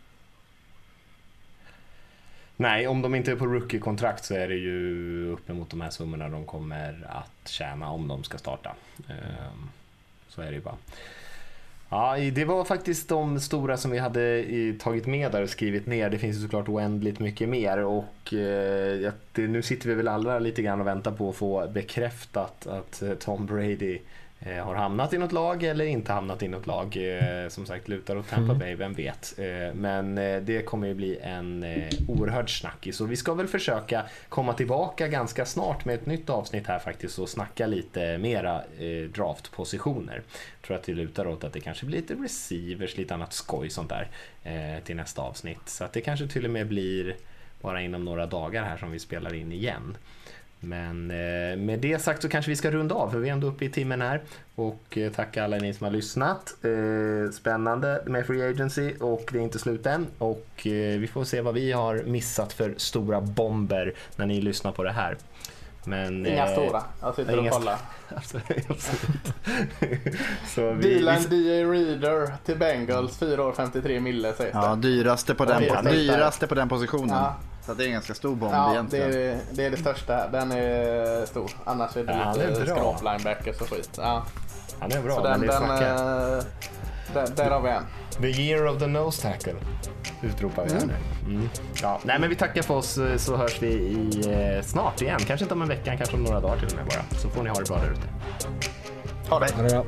Nej, om de inte är på rookie-kontrakt så är det ju uppemot de här summorna de kommer att tjäna om de ska starta. Ehm, så är det ju bara. Ja, det var faktiskt de stora som vi hade tagit med där och skrivit ner. Det finns ju såklart oändligt mycket mer och eh, nu sitter vi väl alla lite grann och väntar på att få bekräftat att eh, Tom Brady har hamnat i något lag eller inte hamnat i något lag. Eh, som sagt, lutar åt Tampa Bay, vem vet. Eh, men eh, det kommer ju bli en eh, oerhörd snackis. Så vi ska väl försöka komma tillbaka ganska snart med ett nytt avsnitt här faktiskt och snacka lite mera eh, draftpositioner. Jag tror att det lutar åt att det kanske blir lite receivers, lite annat skoj sånt där eh, till nästa avsnitt. Så att det kanske till och med blir bara inom några dagar här som vi spelar in igen. Men eh, med det sagt så kanske vi ska runda av för vi är ändå uppe i timmen här. Och eh, tacka alla ni som har lyssnat. Eh, spännande med Free Agency och det är inte slut än. Och eh, vi får se vad vi har missat för stora bomber när ni lyssnar på det här. Men, Inga eh, stora. Jag sitter och kollar. Alltså, absolut. så vi, vi, DA Reader till Bengals, 4 år 53 mille sägs det. Ja, dyraste på den, dyraste på den positionen. Ja. Så det är en ganska stor bomb Ja, det egentligen. är, det är det största. Den är stor. Annars är det Ja, lite det är bra. skrap-linebackers och skit. Ja. han är bra, Så men den, det är den, eh, där, där har vi en. The year of the nose tackle. Utropar vi här nu. Mm. Ja, nej, men vi tackar för oss eh, så hörs vi i, eh, snart igen. Kanske inte om en vecka, kanske om några dagar till och med bara. Så får ni ha det bra där ute. Ha det. ha det bra.